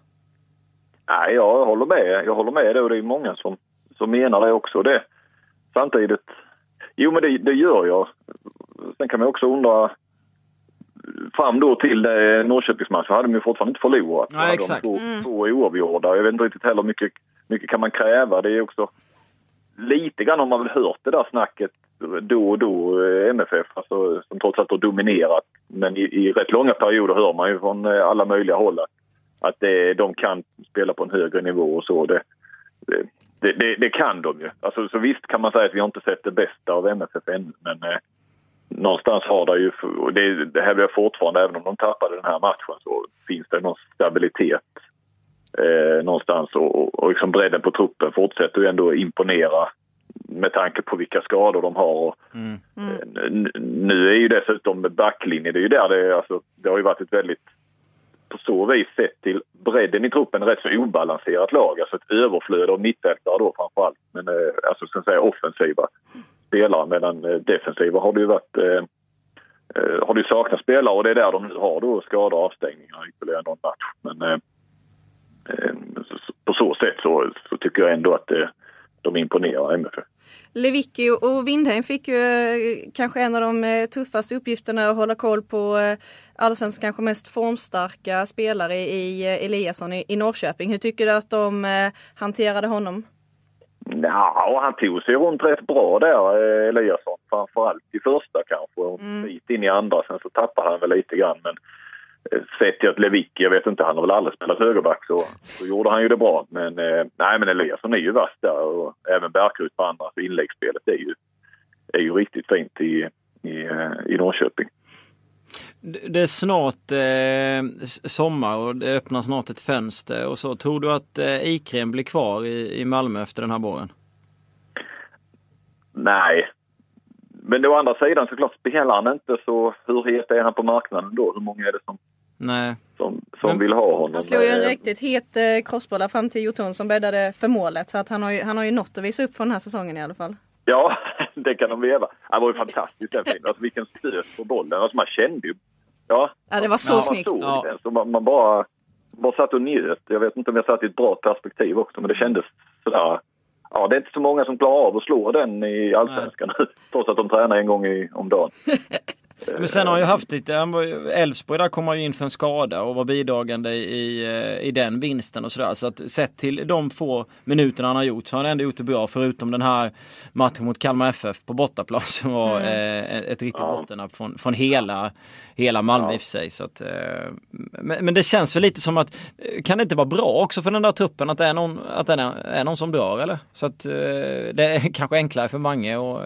Nej, jag håller med. Jag håller med det och det är många som, som menar det också. Det. Samtidigt, jo men det, det gör jag. Sen kan man också undra fram då till eh, Norrköpingsmatchen hade de ju fortfarande inte förlorat. Nej, hade exakt. De två, Mm. två oavgjorda. Jag vet inte riktigt heller hur mycket, mycket kan man kräva. Det är också lite grann har man väl hört det där snacket då och då, eh, MFF, alltså, som trots allt har dominerat. Men i, i rätt långa perioder hör man ju från eh, alla möjliga håll att att det, de kan spela på en högre nivå och så. Det, det, det, det, kan de ju. Alltså, så visst kan man säga att vi har inte sett det bästa av MFF ännu men eh, någonstans har det ju, och det, det hävdar jag fortfarande, även om de tappade den här matchen så finns det någon stabilitet eh, någonstans och, och, och liksom bredden på truppen fortsätter ju ändå imponera med tanke på vilka skador de har. Mm. Mm. Nu är ju dessutom backlinjen, det är ju där det, alltså, det har ju varit ett väldigt på så vis sett till bredden i truppen rätt så obalanserat lag. Alltså ett överflöd av mittfältare då framförallt. Men eh, alltså så att säga offensiva spelare medan eh, defensiva har det ju varit eh, eh har det saknats spelare och det är där de nu har då skador och avstängningar ytterligare någon match. Men eh, eh på så sätt så, så, tycker jag ändå att eh, de imponerar MFF. Lewicki och Windheim fick ju kanske en av de tuffaste uppgifterna att hålla koll på allsvenskans kanske mest formstarka spelare i Eliasson i Norrköping. Hur tycker du att de hanterade honom? Ja, han tog sig runt rätt bra där, eh, Eliasson. Framförallt i första kanske och mm. in i andra. Sen så tappade han väl lite grann. Men eh, sett till att Lewicki, jag vet inte, han har väl aldrig spelat högerback så, så gjorde han ju det bra. Men eh, nej, men Eliasson är ju vass där och även Bärkrut på andra. Så inläggsspelet är ju, är ju riktigt fint i, i, i Norrköping. Det är snart eh, sommar och det öppnar snart ett fönster och så. Tror du att eh, Ikrem blir kvar i, i Malmö efter den här våren? Nej. Men å andra sidan såklart spelar han inte så hur het är han på marknaden då? Hur många är det som, Nej. som, som Men, vill ha honom? Han slog ju en riktigt het eh, crossboll fram till Jotun som bäddade för målet så att han har ju, han har ju något att visa upp för den här säsongen i alla fall. Ja, det kan de leva. Det var ju fantastiskt den filmen. Alltså vilken stöt på bollen. Alltså man kände ju Ja, ja det var så ja, snyggt. Ja. Så man, man, bara, bara satt och njöt. Jag vet inte om jag satt i ett bra perspektiv också, men det kändes sådär. Ja, det är inte så många som klarar av att slå den i allsvenskan trots att de tränar en gång i, om dagen. Men sen har han ju haft lite, Elfsborg där kom han ju in för en skada och var bidragande i, i den vinsten och sådär. Så att sett till de få minuterna han har gjort så har han ändå gjort det bra förutom den här matchen mot Kalmar FF på bortaplan som var mm. eh, ett riktigt ja. bottennapp från, från hela, hela Malmö ja. i för sig. Så att, eh, men, men, det känns väl lite som att kan det inte vara bra också för den där truppen att det är någon, att det är, är någon som drar eller? Så att eh, det är kanske enklare för Mange och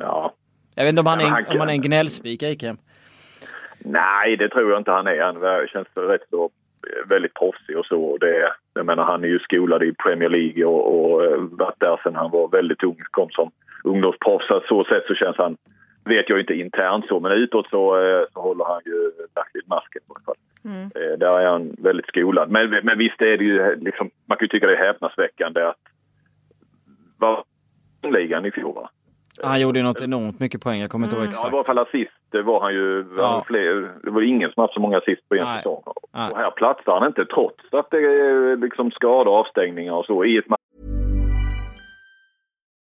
Ja, jag vet inte om han, är, han om han är en gnällspik, Eikrem? Nej, det tror jag inte han är. Han känns rätt så väldigt proffsig och så. Det, jag menar, han är ju skolad i Premier League och, och eh, varit där sedan han var väldigt ung. Kom som ungdomsproffs. Så sätt så känns han, vet jag inte internt så, men utåt så, eh, så håller han ju verkligen masken i alla fall. Mm. Eh, där är han väldigt skolad. Men, men visst är det ju liksom, man kan ju tycka det är häpnadsväckande att var ligan i fjol va? Han gjorde ju något enormt mycket poäng, jag kommer inte ihåg exakt. Ja, i varje fall assist det var han ju. Ja. Fler, det var ingen som haft så många assist på en säsong. Och här platsar han inte trots att det är liksom skador, avstängningar och så i ett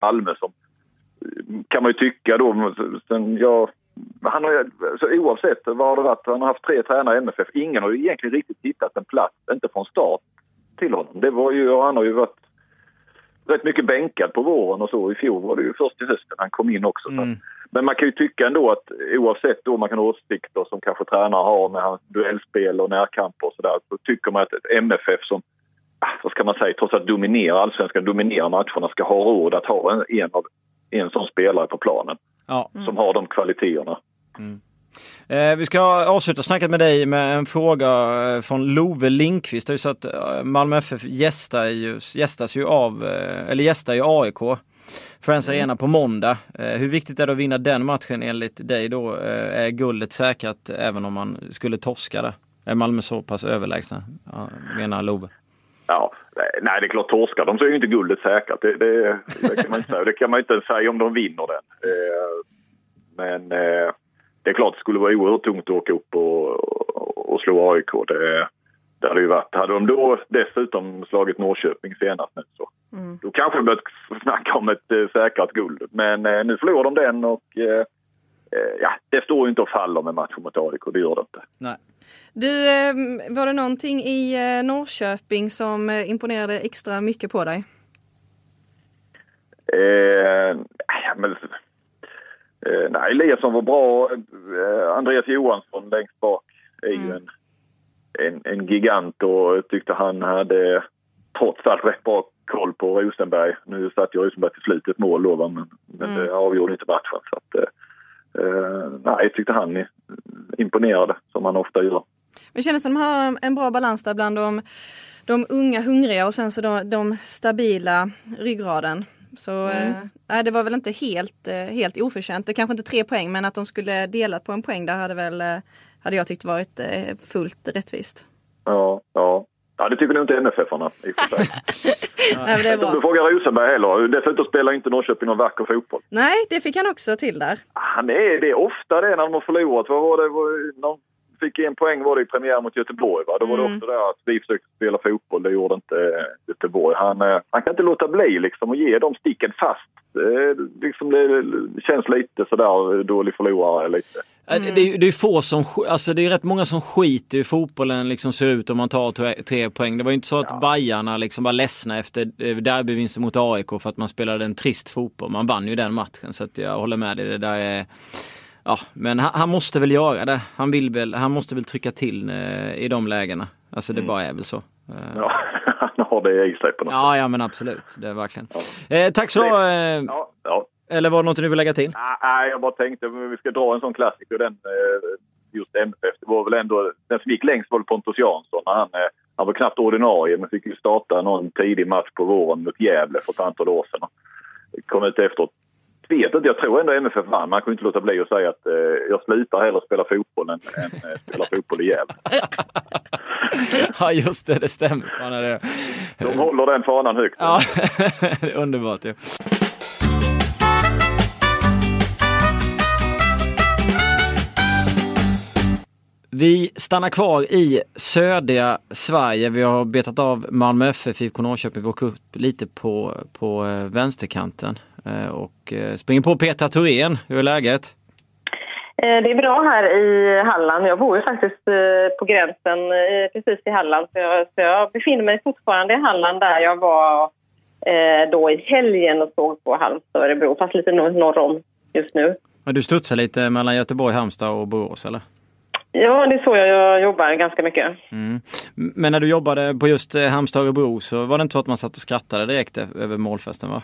Malmö som kan man ju tycka då. Sen jag, han har, så oavsett vad det varit, han har haft tre tränare i MFF. Ingen har ju egentligen riktigt hittat en plats, inte från start, till honom. Det var ju, han har ju varit rätt mycket bänkad på våren och så. I fjol var det ju först i hösten han kom in också. Mm. Men man kan ju tycka ändå att oavsett då man kan ha åsikter som kanske tränare har med hans duellspel och närkamper och sådär så tycker man att ett MFF som vad ska man säga, trots att dominera allsvenskan, dominera matcherna, ska ha råd att ha en, en, av, en sån spelare på planen. Ja. Mm. Som har de kvaliteterna. Mm. Eh, vi ska avsluta snacket med dig med en fråga eh, från Love Linkvist. Det är så att eh, Malmö FF gästar ju, gästas ju av, eh, eller gästar ju AIK. Friends mm. Arena på måndag. Eh, hur viktigt är det att vinna den matchen enligt dig då? Eh, är guldet säkrat även om man skulle torska det? Är Malmö så pass överlägsna? Ja, menar Love. Ja, nej, det är klart torskar de så är ju inte guldet säkrat. Det, det, det, kan man inte säga. Det kan man inte säga om de vinner den. Eh, men eh, det är klart det skulle vara oerhört tungt att åka upp och, slå AIK. Det, det hade ju varit. Hade de då dessutom slagit Norrköping senast nu så mm. då kanske vi börjat snacka om ett eh, säkrat guld. Men eh, nu förlorar de den och eh, ja, det står ju inte och faller med matchen mot AIK, det gör det inte. Nej. Du, eh, var det någonting i eh, Norrköping som imponerade extra mycket på dig? Eh, men, eh, nej, Eliasson var bra. Eh, Andreas Johansson längst bak är ju mm. en, en, en, gigant och tyckte han hade trots allt rätt bra koll på Rosenberg. Nu satt ju Rosenberg till slut ett mål då, men, men mm. det avgjorde inte matchen. Så att, eh, nej, jag tyckte han imponerade, som han ofta gör. Det kändes som att de har en bra balans där bland de, de unga hungriga och sen så de, de stabila ryggraden. Så mm. äh, det var väl inte helt, äh, helt oförtjänt. Det kanske inte tre poäng men att de skulle delat på en poäng där hade väl äh, hade jag tyckt varit äh, fullt rättvist. Ja, ja. Ja, det tycker nog inte NFF-arna i och för sig. Nej, det är bra. Du frågar Rosenberg heller. Dessutom spelar inte Norrköping någon vacker fotboll. Nej, det fick han också till där. Han är det ofta det när de har förlorat. Vad var det? Någon fick en poäng var det i premiär mot Göteborg. Va? Då var det mm. också där att vi försökte spela fotboll. Det gjorde inte eh, Göteborg. Han, eh, han kan inte låta bli liksom att ge de sticken fast. liksom det känns lite sådär dålig förlorare lite. Mm. Det, är, det är få som, alltså det är rätt många som skiter i fotbollen liksom ser ut om man tar tre poäng. Det var ju inte så att ja. Bajarna liksom var ledsna efter eh, derbyvinsten mot AIK för att man spelade en trist fotboll. Man vann ju den matchen så att jag håller med dig. Det där är Ja, men han, han, måste väl göra det. Han, vill väl, han måste väl trycka till eh, i de lägena. Alltså det mm. bara är väl så. Eh. Ja, han har det i sig på något Ja, sätt. ja men absolut. Det är verkligen. Ja. Eh, tack så eh, ja, ja. Eller var det något du vill lägga till? Nej, jag bara tänkte att vi ska dra en sån klassiker. Den, eh, just MFF. Det var väl ändå, den som gick längst var Pontus Jansson. Han, eh, han var knappt ordinarie men fick ju starta någon tidig match på våren mot Gävle för ett antal år sedan. Kom ut efteråt vet inte, jag tror ändå MFF vann. Man kan inte låta bli att säga att eh, jag slutar hellre spela fotboll än, än eh, spela fotboll i Gävle. ja just det, det stämmer. Man är det. De håller den fanan högt. Ja, underbart ju. Ja. Vi stannar kvar i södra Sverige. Vi har betat av Malmö FF, IFK Norrköping. Vi åker upp lite på, på eh, vänsterkanten. Eh, och eh, springer på Petra Thorén. Hur är läget? Det är bra här i Halland. Jag bor ju faktiskt på gränsen precis i Halland. Så jag, så jag befinner mig fortfarande i Halland där jag var då i helgen och såg på Halmstad och Örebro, fast lite norr om just nu. Men du studsar lite mellan Göteborg, Halmstad och Borås eller? Ja, det är så jag jobbar ganska mycket. Mm. Men när du jobbade på just Halmstad och Örebro så var det inte så att man satt och skrattade direkt över målfesten va?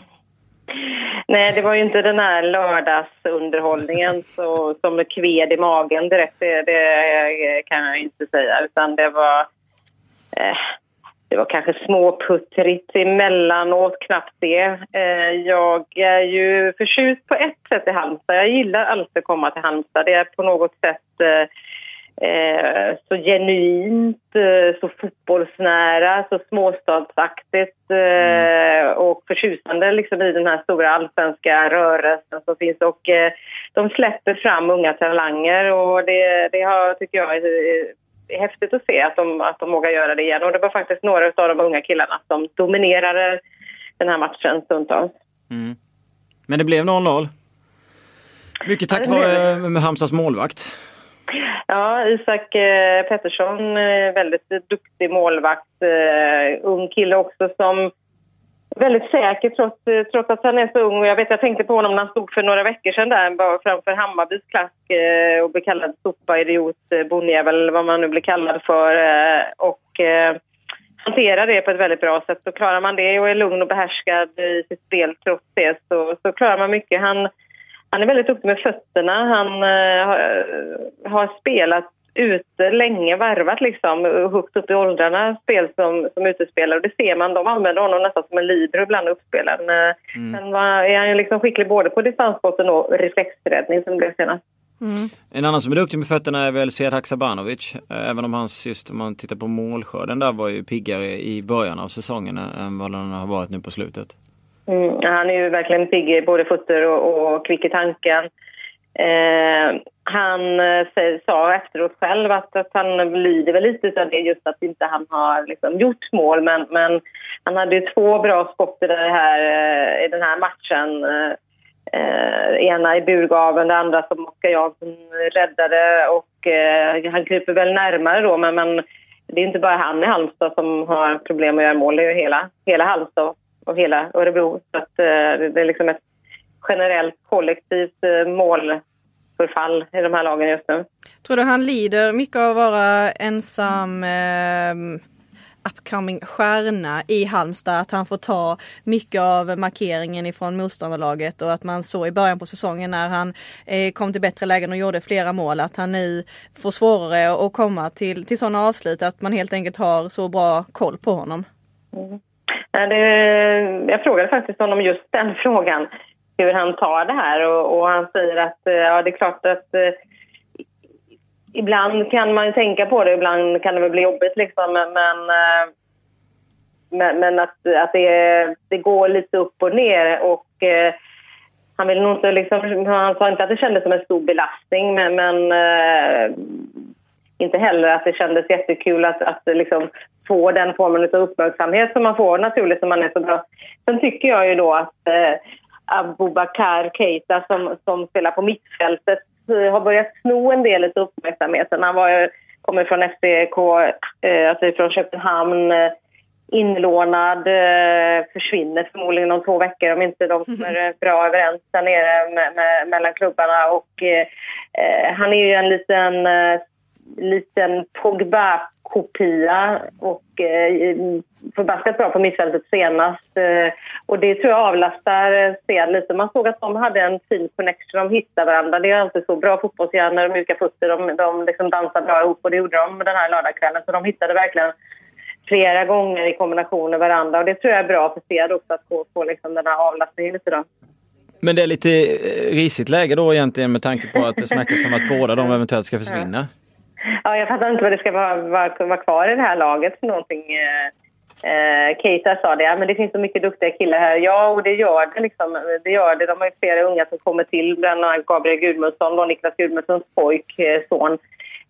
Nej, det var ju inte den här lördagsunderhållningen så, som kved i magen direkt. Det, det kan jag inte säga. Utan det var, eh, det var kanske småputtrigt emellanåt, knappt det. Eh, jag är ju förtjust på ett sätt i Halmstad. Jag gillar alltid att komma till Halmstad. Det är på något sätt eh, eh, så genuint, eh, så fotbollsnära, så småstadsaktigt eh, mm. och förtjusande liksom, i den här stora allsvenska rörelsen som finns. Och eh, de släpper fram unga talanger och det, det har, tycker jag är, är häftigt att se att de, att de vågar göra det igen. Och det var faktiskt några av de unga killarna som dominerade den här matchen stundtals. Mm. Men det blev 0-0. Mycket tack vare Halmstads målvakt. Ja, Isak eh, Pettersson, eh, väldigt duktig målvakt. Eh, ung kille också som väldigt säker trots, trots att han är så ung. Jag vet, jag tänkte på honom när han stod för några veckor sedan där framför Hammarbys klack och blev kallad sopa, idiot, bonnjävel, vad man nu blir kallad för. Och hanterar det på ett väldigt bra sätt. Så klarar man det och är lugn och behärskad i sitt spel trots det så, så klarar man mycket. Han han är väldigt duktig med fötterna. Han uh, har, har spelat ute länge, värvat liksom, högt upp i åldrarna, spel som, som utespelare. Och det ser man, de använder honom nästan som en libero ibland, uppspelaren. Eh, mm. Sen var, är han ju liksom skicklig både på distansbotten och reflexräddning som blev senast. Mm. En annan som är duktig med fötterna är väl Sead Haksabanovic. Eh, även om hans, just om man tittar på målskörden där var ju piggare i början av säsongen än vad den har varit nu på slutet. Mm, han är ju verkligen pigg i både fötter och, och kvick i tanken. Eh, han eh, sa efteråt själv att, att han lider väl lite av det just att inte han har liksom gjort mål. Men, men han hade ju två bra skott i, här, eh, i den här matchen. Eh, eh, ena i burgaven, det andra som Oskar Jansson räddade. Och, eh, han kryper väl närmare då, men, men det är inte bara han i Halmstad som har problem att göra mål. Det är ju hela, hela Halmstad och hela Örebro. Så att, eh, det är liksom ett generellt kollektivt eh, målförfall i de här lagen just nu. Tror du han lider mycket av att vara ensam eh, upcoming stjärna i Halmstad? Att han får ta mycket av markeringen ifrån motståndarlaget och att man så i början på säsongen när han eh, kom till bättre lägen och gjorde flera mål att han nu får svårare att komma till, till sådana avslut att man helt enkelt har så bra koll på honom? Mm. Eh, det, jag frågade faktiskt honom just den frågan hur han tar det här. Och, och han säger att eh, ja, det är klart att eh, ibland kan man tänka på det, ibland kan det väl bli jobbigt liksom men, eh, men, men att, att det, det går lite upp och ner och eh, han vill nog inte liksom, han sa inte att det kändes som en stor belastning men, men eh, inte heller att det kändes jättekul att, att liksom få den formen av uppmärksamhet som man får naturligt när man är så bra. Sen tycker jag ju då att eh, Abubakar Keita som, som spelar på mittfältet eh, har börjat sno en del av uppmärksamheten. Han var, kommer från FBK, eh, alltså från Köpenhamn, eh, inlånad, eh, försvinner förmodligen om två veckor om inte de kommer eh, bra överens där nere med, med, mellan klubbarna. Och, eh, eh han är ju en liten liten Pogba-kopia och eh, förbaskat bra på mittfältet senast. Eh, och det tror jag avlastar Sted lite. Man såg att de hade en fin connection, de hittade varandra. Det är alltid så. Bra fotbollshjärnor, mjuka fötter, de, de liksom dansar bra ihop och det gjorde de den här lördagskvällen. Så de hittade verkligen flera gånger i kombination med varandra och det tror jag är bra för Sted också att få, få liksom den här avlastningen lite då. Men det är lite eh, risigt läge då egentligen med tanke på att det snackas om att båda de eventuellt ska försvinna. Ja. Ja, jag fattar inte vad det ska vara, vara, vara kvar i det här laget för någonting. Eh, eh, Keita sa det, ja, men det finns så mycket duktiga killar här. Ja, och det gör det. Liksom. det, gör det. De har ju flera unga som kommer till, bland annat Gabriel Gudmundsson, och Niklas Gudmundssons pojk, eh, son.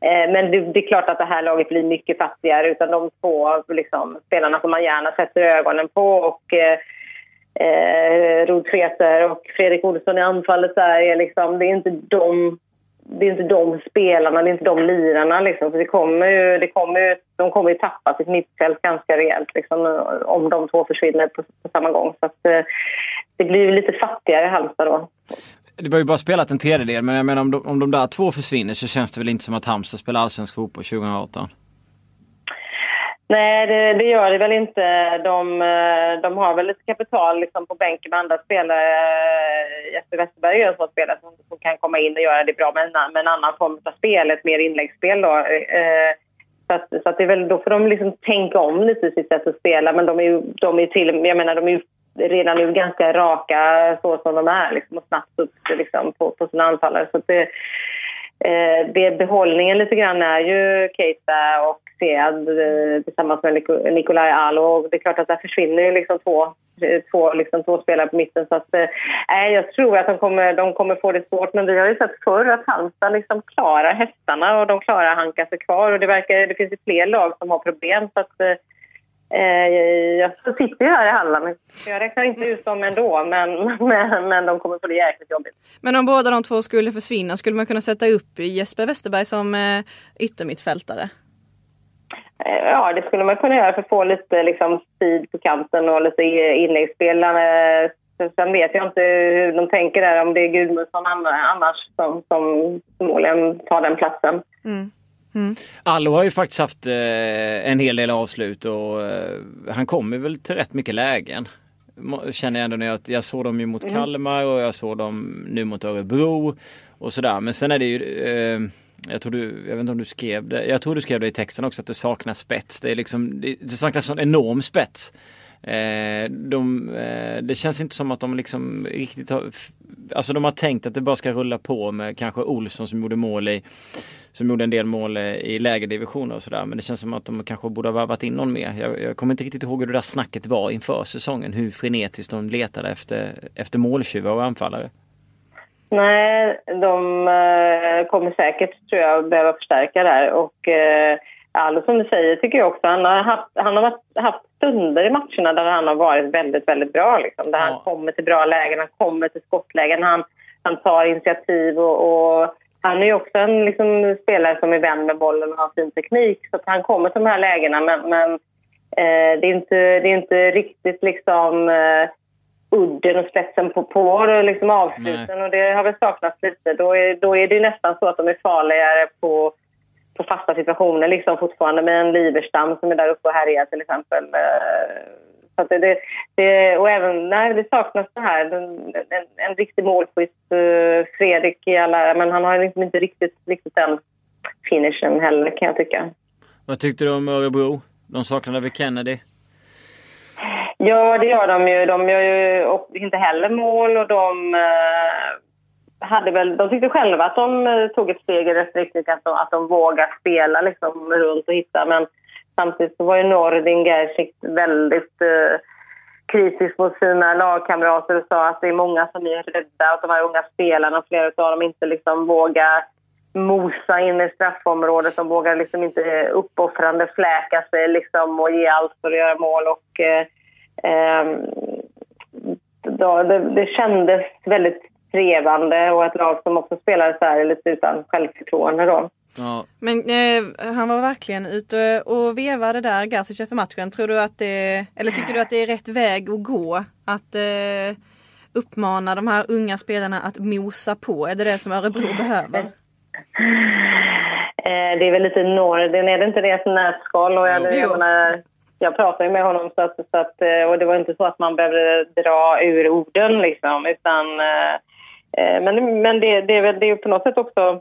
Eh, men det, det, är klart att det här laget blir mycket fattigare utan de två liksom, spelarna som man gärna sätter ögonen på. Och, eh, eh, Rod Freter och Fredrik Olsson i anfallet där är liksom, det är inte de det är inte de spelarna, det är inte de lirarna. Liksom. För det kommer ju, det kommer ju, de kommer ju tappa sitt mittfält ganska rejält liksom, om de två försvinner på, på samma gång. Så att, eh, det blir lite fattigare i Halmstad då. Det var ju bara spelat en tredjedel men jag menar om de, om de där två försvinner så känns det väl inte som att Halmstad spelar allsvensk fotboll 2018? Nej, det, det, gör det väl inte. De, eh, de har väl lite kapital liksom, på bänken med andra spelare. Jesper Westerberg är en sån spelare som, som, kan komma in och göra det bra med en, med en annan form av spel, ett mer inläggsspel. Då. Eh, så att, så att det är väl, då får de liksom tänka om lite i sitt sätt att spela. Men de är ju, de är till, jag menar, de är ju redan nu ganska raka så som de är liksom, och snabbt upp liksom, på, på sina anfallare. Så det, eh, det behållningen lite grann är ju Keita och Sead eh, tillsammans med Nikolaj Alo. Det är klart att där försvinner ju liksom två, eh, två, liksom två spelare på mitten. Så att, eh, jag tror att de kommer, de kommer få det svårt. Men vi har ju sett förr att Halmstad liksom klarar hästarna och de klarar att hanka sig kvar. Och det, verkar, det finns ju fler lag som har problem. Så att, eh, eh jag sitter ju här i Halland. Jag räknar inte ut dem ändå, men, men, men de kommer få det jäkligt jobbigt. Men om båda de två skulle försvinna, skulle man kunna sätta upp Jesper Westerberg som eh, yttermittfältare? Eh, ja, det skulle man kunna göra för att få lite liksom, speed på kanten och lite inläggsspel. Sen vet jag inte hur de tänker där, om det är Gudmundsson annars som, som förmodligen tar den platsen. Mm. Mm. Allo har ju faktiskt haft eh, en hel del avslut och eh, han kommer väl till rätt mycket lägen. Känner jag ändå när jag, jag såg dem ju mot mm. Kalmar och jag såg dem nu mot Örebro och sådär. Men sen är det ju eh, jag tror du, jag vet inte om du skrev det, jag tror du skrev det i texten också att det saknas spets. Det är liksom, det, det saknas en enorm spets. Eh, de, eh, det känns inte som att de liksom riktigt har, alltså de har tänkt att det bara ska rulla på med kanske Olsson som gjorde mål i, som gjorde en del mål i lägre divisioner och sådär. Men det känns som att de kanske borde ha varvat in någon mer. Jag, jag, kommer inte riktigt ihåg hur det där snacket var inför säsongen. Hur frenetiskt de letade efter, efter måltjuvar och anfallare. Nej, de eh, kommer säkert tror jag behöva förstärka där. Och eh, Allo som du säger tycker jag också, han har haft, han har haft stunder i matcherna där han har varit väldigt, väldigt bra. Liksom, där Ja. han kommer till bra lägen, han kommer till skottlägen, han, han tar initiativ och, och han är ju också en liksom, spelare som är vän med bollen och har fin teknik. Så han kommer till de här lägena men, men eh, det, är inte, det är inte riktigt liksom eh, udden och spetsen på, på liksom avsluten och det har väl saknats lite. Då är, då är det nästan så att de är farligare på, på fasta situationer liksom fortfarande med en Liverstam som är där uppe och härjar till exempel. Eh, Så det, det, det, och även, nej, det saknas det här. En, en, en riktig målskytt, eh, Fredrik i alla, men han har liksom inte riktigt, riktigt den finishen heller kan jag tycka. Vad tyckte du om Örebro? De saknade väl Kennedy? Ja, det gör de ju. De gör ju inte heller mål och de eh, hade väl, de tyckte själva att de eh, tog ett steg i rätt riktning, att de, att de vågar spela liksom runt och hitta. Men samtidigt så var ju Nordin Gerzik väldigt eh, kritisk mot sina lagkamrater och sa att det är många som är rädda att de här unga spelarna, flera av dem inte liksom vågar mosa in i straffområdet. De vågar liksom inte uppoffrande fläka sig liksom och ge allt för att göra mål. Och, eh, ehm, då, det, det kändes väldigt trevande och ett lag som också spelade så här lite utan självförtroende då. Ja. Men eh, han var verkligen ute och vevade där, Gazic efter matchen. Tror du att det, eller tycker du att det är rätt väg att gå? Att eh, uppmana de här unga spelarna att mosa på? Är det det som Örebro behöver? Eh, det är väl lite Norden, är det inte det ett nötskal? Och jag, Jo. jag, menar, jag pratade med honom så att, så att, eh, och det var inte så att man behövde dra ur orden liksom, utan eh, eh, men, men det, det är väl det är på något sätt också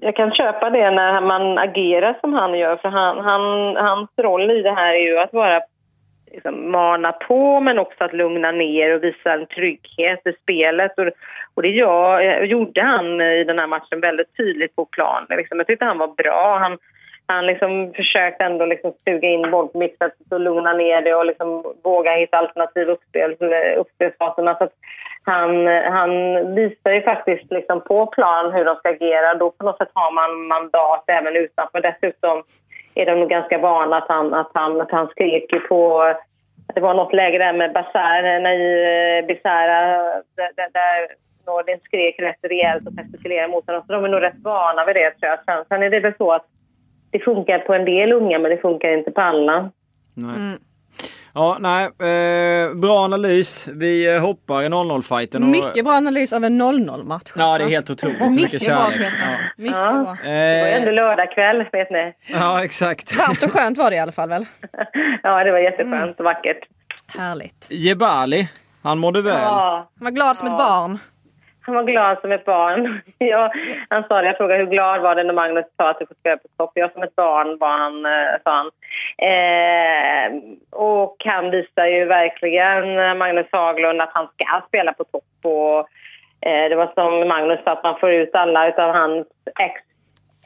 jag kan köpa det när man agerar som han gör för han, han, hans roll i det här är ju att vara liksom, mana på men också att lugna ner och visa en trygghet i spelet. Och, och det jag, gjorde han i den här matchen väldigt tydligt på plan. Liksom, jag tyckte han var bra. Han, han liksom försökte ändå liksom suga in bollmixet och lugna ner det och liksom våga hitta alternativ uppspel, eh, uppspelsfaserna. Så att han, han visar ju faktiskt liksom på plan hur de ska agera. Då på något sätt har man mandat även utanför. Dessutom är de nog ganska vana att han, att han, att han skrek på... Det var något läge där med Basar, eh, när i eh, där, där, där Nordin skrek rätt rejält och gestikulerade mot honom. Så de är nog rätt vana vid det tror jag. Sen, sen är det väl så att det funkar på en del unga men det funkar inte på alla. Nej. Mm. Ja, nej. Eh, bra analys. Vi eh, hoppar i 0-0-fighten. och- Mycket bra analys av en 0-0-match. Ja, det är alltså. helt otroligt. Så mycket Mycket bra kärlek. Ja. Mycket Ja. bra. Det var ju ändå Eh, lördagkväll, vet ni. ja, exakt. Varmt och skönt var det i alla fall väl? Ja, det var jätteskönt och vackert. Härligt. Jebali, han mådde väl. Ja, Han var glad som Ja. ett barn han var glad som ett barn. Jag, han sa det, jag frågade hur glad var det när Magnus sa att du får spela på topp. Jag som ett barn var han, eh, sa han. Eh, och han visar ju verkligen, eh, Magnus Haglund, att han ska spela på topp. Och, eh, det var som Magnus sa, att man får ut alla utav hans ex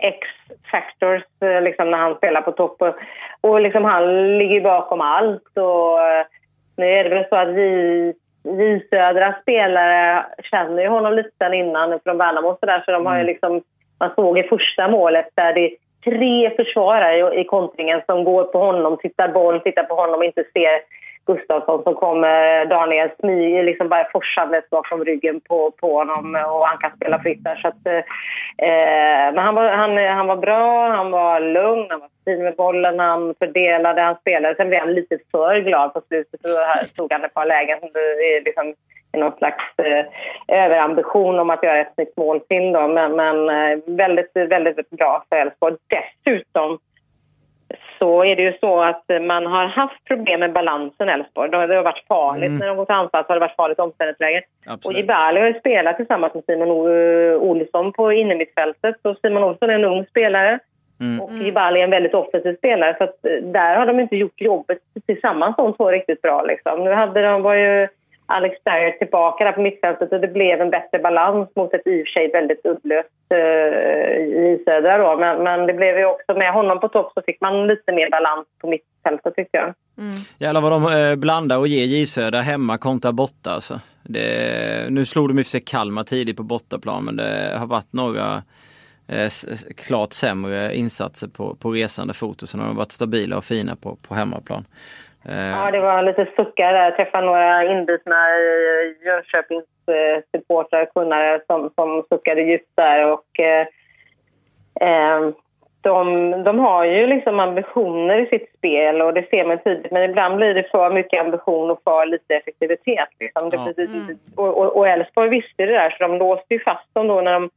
X-factors eh, liksom, när han spelar på topp. Och, och liksom, han ligger bakom allt. Och, nu är det väl så att vi, vi södra spelare känner ju honom lite sedan innan från Värnamo och så där, så de har ju liksom, man såg i första målet där det är tre försvarare i, i kontringen som går på honom, tittar boll, tittar på honom och inte ser Gustafsson som kommer Daniel smyger liksom bara forsandes bakom ryggen på, på honom och han kan spela fritt där. Så att, eh, men han var, han, han var bra, han var lugn, han var fin med bollen, han fördelade, han spelade. Sen blev han lite för glad på slutet och tog han ett par lägen som det eh, är liksom i någon slags eh, överambition om att göra ett nytt mål till. Då. Men, men eh, väldigt, väldigt bra för Elfsborg. Dessutom så är det ju så att man har haft problem med balansen i Elfsborg. Det har varit farligt Mm. när de går till anfall så har det varit farligt omställningsläge. Och. Jibali har ju spelat tillsammans med Simon O- Olsson på innermittfältet. Och Simon Olsson är en ung spelare Mm. och Jibali är en väldigt offensiv spelare. Så att eh, där har de inte gjort jobbet tillsammans de två riktigt bra. Liksom. Nu hade de, var ju Alex Dyer tillbaka där på mittfältet och det blev en bättre balans mot ett i och för sig väldigt uddlöst uh, i södra då. Men, men, det blev ju också med honom på topp så fick man lite mer balans på mittfältet tycker jag. Mm. Jävlar vad de eh, blandar och ger J Södra hemma kontra borta alltså. Det, nu slog de i och för sig Kalmar tidigt på bortaplan men det har varit några eh, klart sämre insatser på, på resande fot och så har de varit stabila och fina på, på hemmaplan. Eh. Ja, det var lite suckar där. Jag träffade några inbitna Jönköpings eh, kunnare som, som suckade djupt där. Och, eh, eh, de, de har ju liksom ambitioner i sitt spel och det ser man tydligt men ibland blir det för mycket ambition och för lite effektivitet. Liksom. Ja. Det, mm. Och Elfsborg visste det där så de låste ju fast dem då när de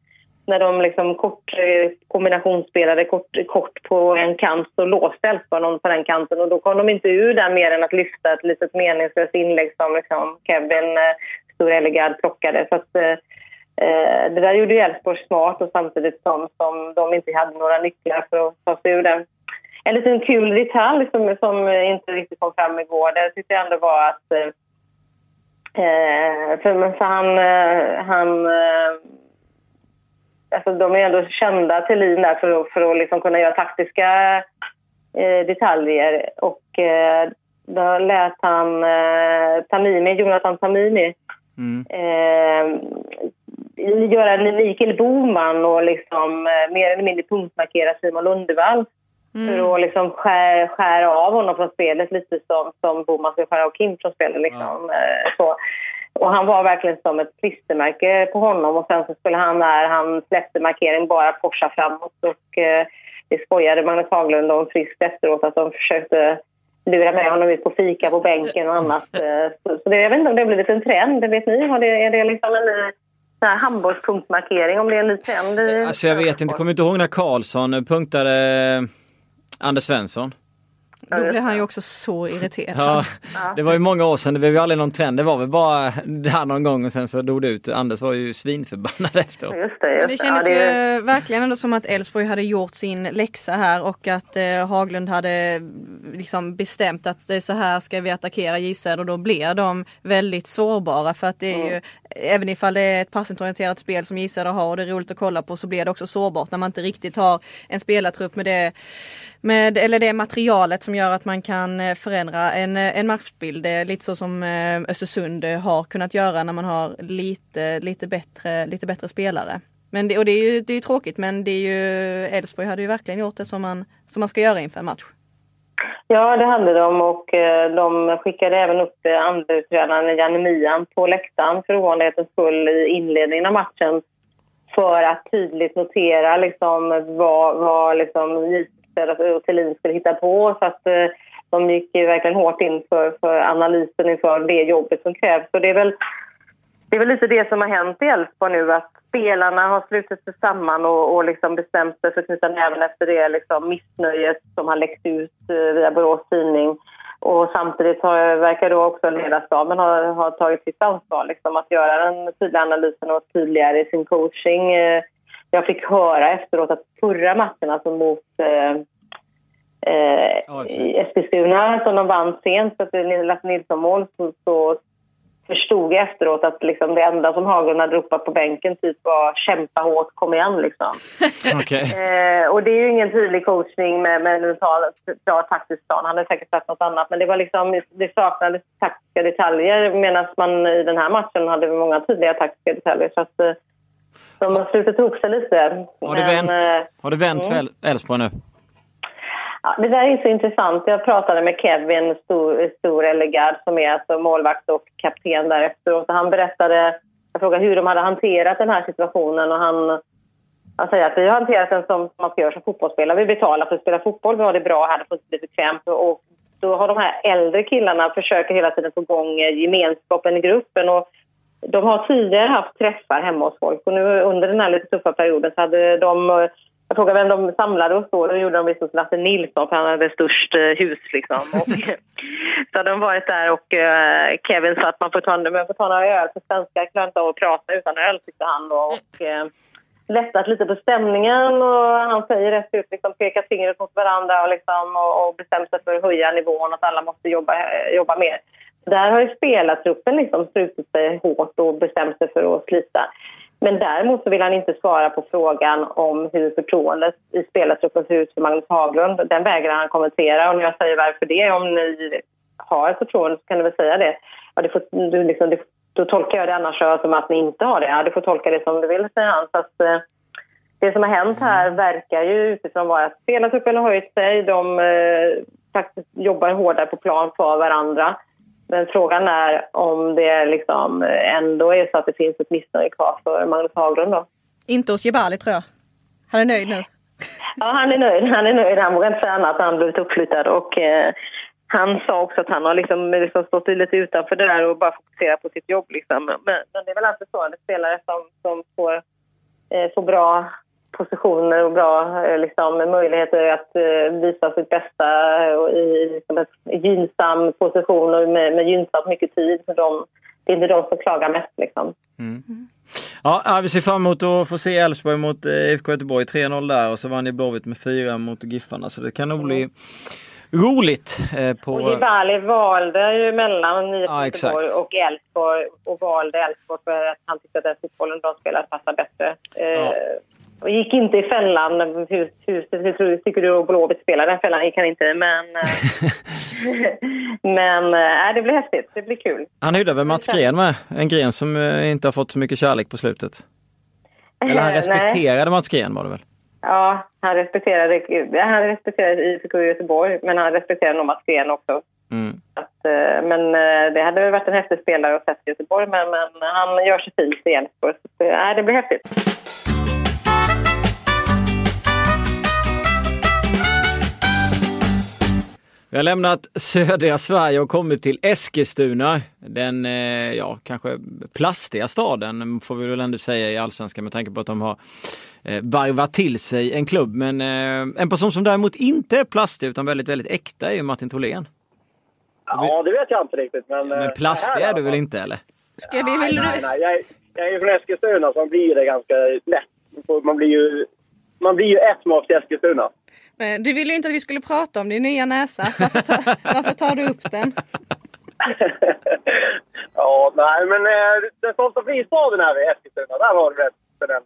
när de liksom kort eh, kombinationsspelade kort, kort på en kant så låste Elfsborg någon på den kanten och då kom de inte ur där mer än att lyfta ett litet meningslöst inlägg som liksom Kevin eh, Storellegard plockade. Så att, eh, eh det där gjorde ju Elfsborg smart och samtidigt som, som de inte hade några nycklar för att ta sig ur det. En liten kul detalj som, som inte riktigt kom fram igår, det tyckte jag ändå var att eh, för, för han, han alltså de är ändå kända Thelin där för att, för att liksom kunna göra taktiska eh, detaljer. Och eh, då lät han eh, Tamimi, Jonathan Tamimi mm. eh, göra en Mikael Boman och liksom, eh, mer eller mindre punktmarkera Simon Lundevall. Mm. För att liksom skär, skära av honom från spelet lite som, som Boman ska skära av Kim från spelet. Liksom. Ja. Eh, så. Och han var verkligen som ett klistermärke på honom och sen så skulle han när han släppte markering bara forsa framåt och eh, det skojade Magnus Haglund om friskt efteråt att de försökte lura med honom ut på fika på bänken och annat. Eh, så, så det, jag vet inte om det har blivit en trend, vet ni? Har det, är det liksom en ny handbollspunktmarkering om det är en ny trend? Alltså jag vet inte, kommer inte ihåg när Karlsson punktade Anders Svensson? Då blev han ju också så irriterad. Ja, det var ju många år sedan, det blev ju aldrig någon trend. Det var väl bara där någon gång och sen så dog det ut. Anders var ju svinförbannad efteråt. Just det, just det kändes ja, det... ju verkligen ändå som att Elfsborg hade gjort sin läxa här och att eh, Haglund hade liksom bestämt att det är så här ska vi attackera J och då blir de väldigt sårbara för att det är mm. ju även ifall det är ett passningsorienterat spel som J har och det är roligt att kolla på så blir det också sårbart när man inte riktigt har en spelartrupp med det med, eller det materialet som gör att man kan eh, förändra en, eh, en matchbild. Det är lite så som eh, Östersund har kunnat göra när man har lite, lite, bättre, lite bättre spelare. Men det, och det är ju det är tråkigt men det är ju Elfsborg hade ju verkligen gjort det som man, som man ska göra inför en match. Ja, det hade de och de skickade även upp andra utredaren Janne Mian på läktaren för ovanlighetens skull i inledningen av matchen för att tydligt notera liksom vad, vad liksom och Thelin skulle hitta på. Så att eh, de gick ju verkligen hårt in för, för analysen inför det jobbet som krävs. Så det är väl, det är väl lite det som har hänt i Elfsborg nu att spelarna har slutit sig samman och, och liksom bestämt sig för att knyta näven efter det liksom missnöjet som har läckt ut eh, via Borås tidning. Och samtidigt har, verkar då också ledarstaben ha, ha tagit sitt ansvar liksom, att göra den tydliga analysen och tydligare i sin coaching. Eh, jag fick höra efteråt att förra matchen, alltså mot eh, eh, Eskilstuna, som de vann sent, så att det Lasse Nilsson-mål, så, så förstod jag efteråt att liksom det enda som Haglund hade ropat på bänken typ var kämpa hårt, kom igen liksom. okay. eh, och det är ju ingen tydlig coachning med, med en bra taktisk plan. Han hade säkert sagt något annat men det var liksom, det saknades taktiska detaljer medan man i den här matchen hade många tydliga taktiska detaljer. Så att, eh, de har slutit ihop sig lite. Har det vänt, eh, har det vänt för mm. Elfsborg nu? Ja, det där är så intressant. Jag pratade med Kevin Stor, Stor som är alltså målvakt och kapten där efteråt. Han berättade, jag frågade hur de hade hanterat den här situationen och han, han säger att vi har hanterat den som man ska göra som fotbollsspelare. Vi betalar för att spela fotboll, vi har det bra här, det får inte bli bekvämt. Och då har de här äldre killarna försöker hela tiden få igång gemenskapen i gruppen. Och de har tidigare haft träffar hemma hos folk och nu under den här lite tuffa perioden så hade de jag frågade vem de samlade hos då. Då gjorde de visst hos Lasse Nilsson för han hade störst eh, hus liksom. Och, så hade de varit där och uh, Kevin sa att man får ta, man får ta några öl för svenskar klarar inte av att prata utan öl tyckte han då. Och, uh, lättat lite på stämningen och han säger rätt ut, liksom, pekar fingret mot varandra och, liksom, och, och bestämt sig för att höja nivån, att alla måste jobba, jobba mer. Där har ju spelartruppen liksom slutit sig hårt och bestämt sig för att slita. Men däremot så vill han inte svara på frågan om hur förtroendet i spelartruppen ser ut för Magnus Haglund. Den vägrar han kommentera. Och när jag säger varför det, om ni har ett förtroende så kan du väl säga det. Ja, det får, du liksom, det, då tolkar jag det annars som att ni inte har det. Ja, du får tolka det som du vill, säger han. Så att, eh, det som har hänt här verkar ju utifrån vara att spelartruppen har höjt sig. De eh, faktiskt jobbar hårdare på plan för varandra. Men frågan är om det liksom ändå är så att det finns ett missnöje kvar för Magnus Haglund då. Inte hos Jebali tror jag. Han är nöjd nu. Ja, han är nöjd. Han är nöjd. Han vågar inte säga annat. Han blivit uppflyttad och eh, han sa också att han har liksom, liksom stått lite utanför det där och bara fokuserat på sitt jobb. Liksom. Men, men det är väl alltid så, en spelare som, som får, eh, får bra positioner och bra eh, liksom, möjligheter att eh, visa sitt bästa i liksom, en gynnsam position och med, med gynnsamt mycket tid. För de, det är inte de som klagar mest. Liksom. Mm. Ja, vi ser fram emot att få se Elfsborg mot eh, IFK Göteborg 3-0 där och så vann ju Blåvitt med 4 mot Giffarna så det kan nog bli roligt. Eh, på... Och Dibali valde ju mellan IFK ja, Göteborg och Elfsborg och valde Elfsborg för att han tyckte att den fotbollen de spelar passar bättre. Ja. Och gick inte i fällan. Hur, hur, hur tycker du Blåvitt spelar den fällan? gick han inte, men... Eh, men äh, det blir häftigt. Det blir kul. Han hyllade väl Mats Gren med? En Gren som äh, inte har fått så mycket kärlek på slutet. Eller han respekterade Mats Gren var det väl? Ja, han respekterade, han respekterade IFK Göteborg, men han respekterade nog Mats Gren också. Mm. Att, men det hade väl varit en häftig spelare att sätta i Göteborg, men, men han gör sig fin i Elfsborg. Det, det blir häftigt. Vi har lämnat södra Sverige och kommit till Eskilstuna. Den, eh, ja, kanske plastiga staden får vi väl ändå säga i allsvenskan med tanke på att de har eh, varvat till sig en klubb. Men eh, en person som däremot inte är plastig utan väldigt, väldigt äkta är ju Martin Tholén. Ja, det vet jag inte riktigt. Men, men plastig är du väl inte eller? Ska vi, vill nej, nej, nej. Jag, är, jag är från Eskilstuna så man blir det ganska lätt. Man blir ju, man blir ju ett till Eskilstuna. Du ville ju inte att vi skulle prata om din nya näsa. Varför, ta, varför tar du upp den? ja, nej men eh, den stolta fristaden här vid Eskilstuna, där har du rätt för den.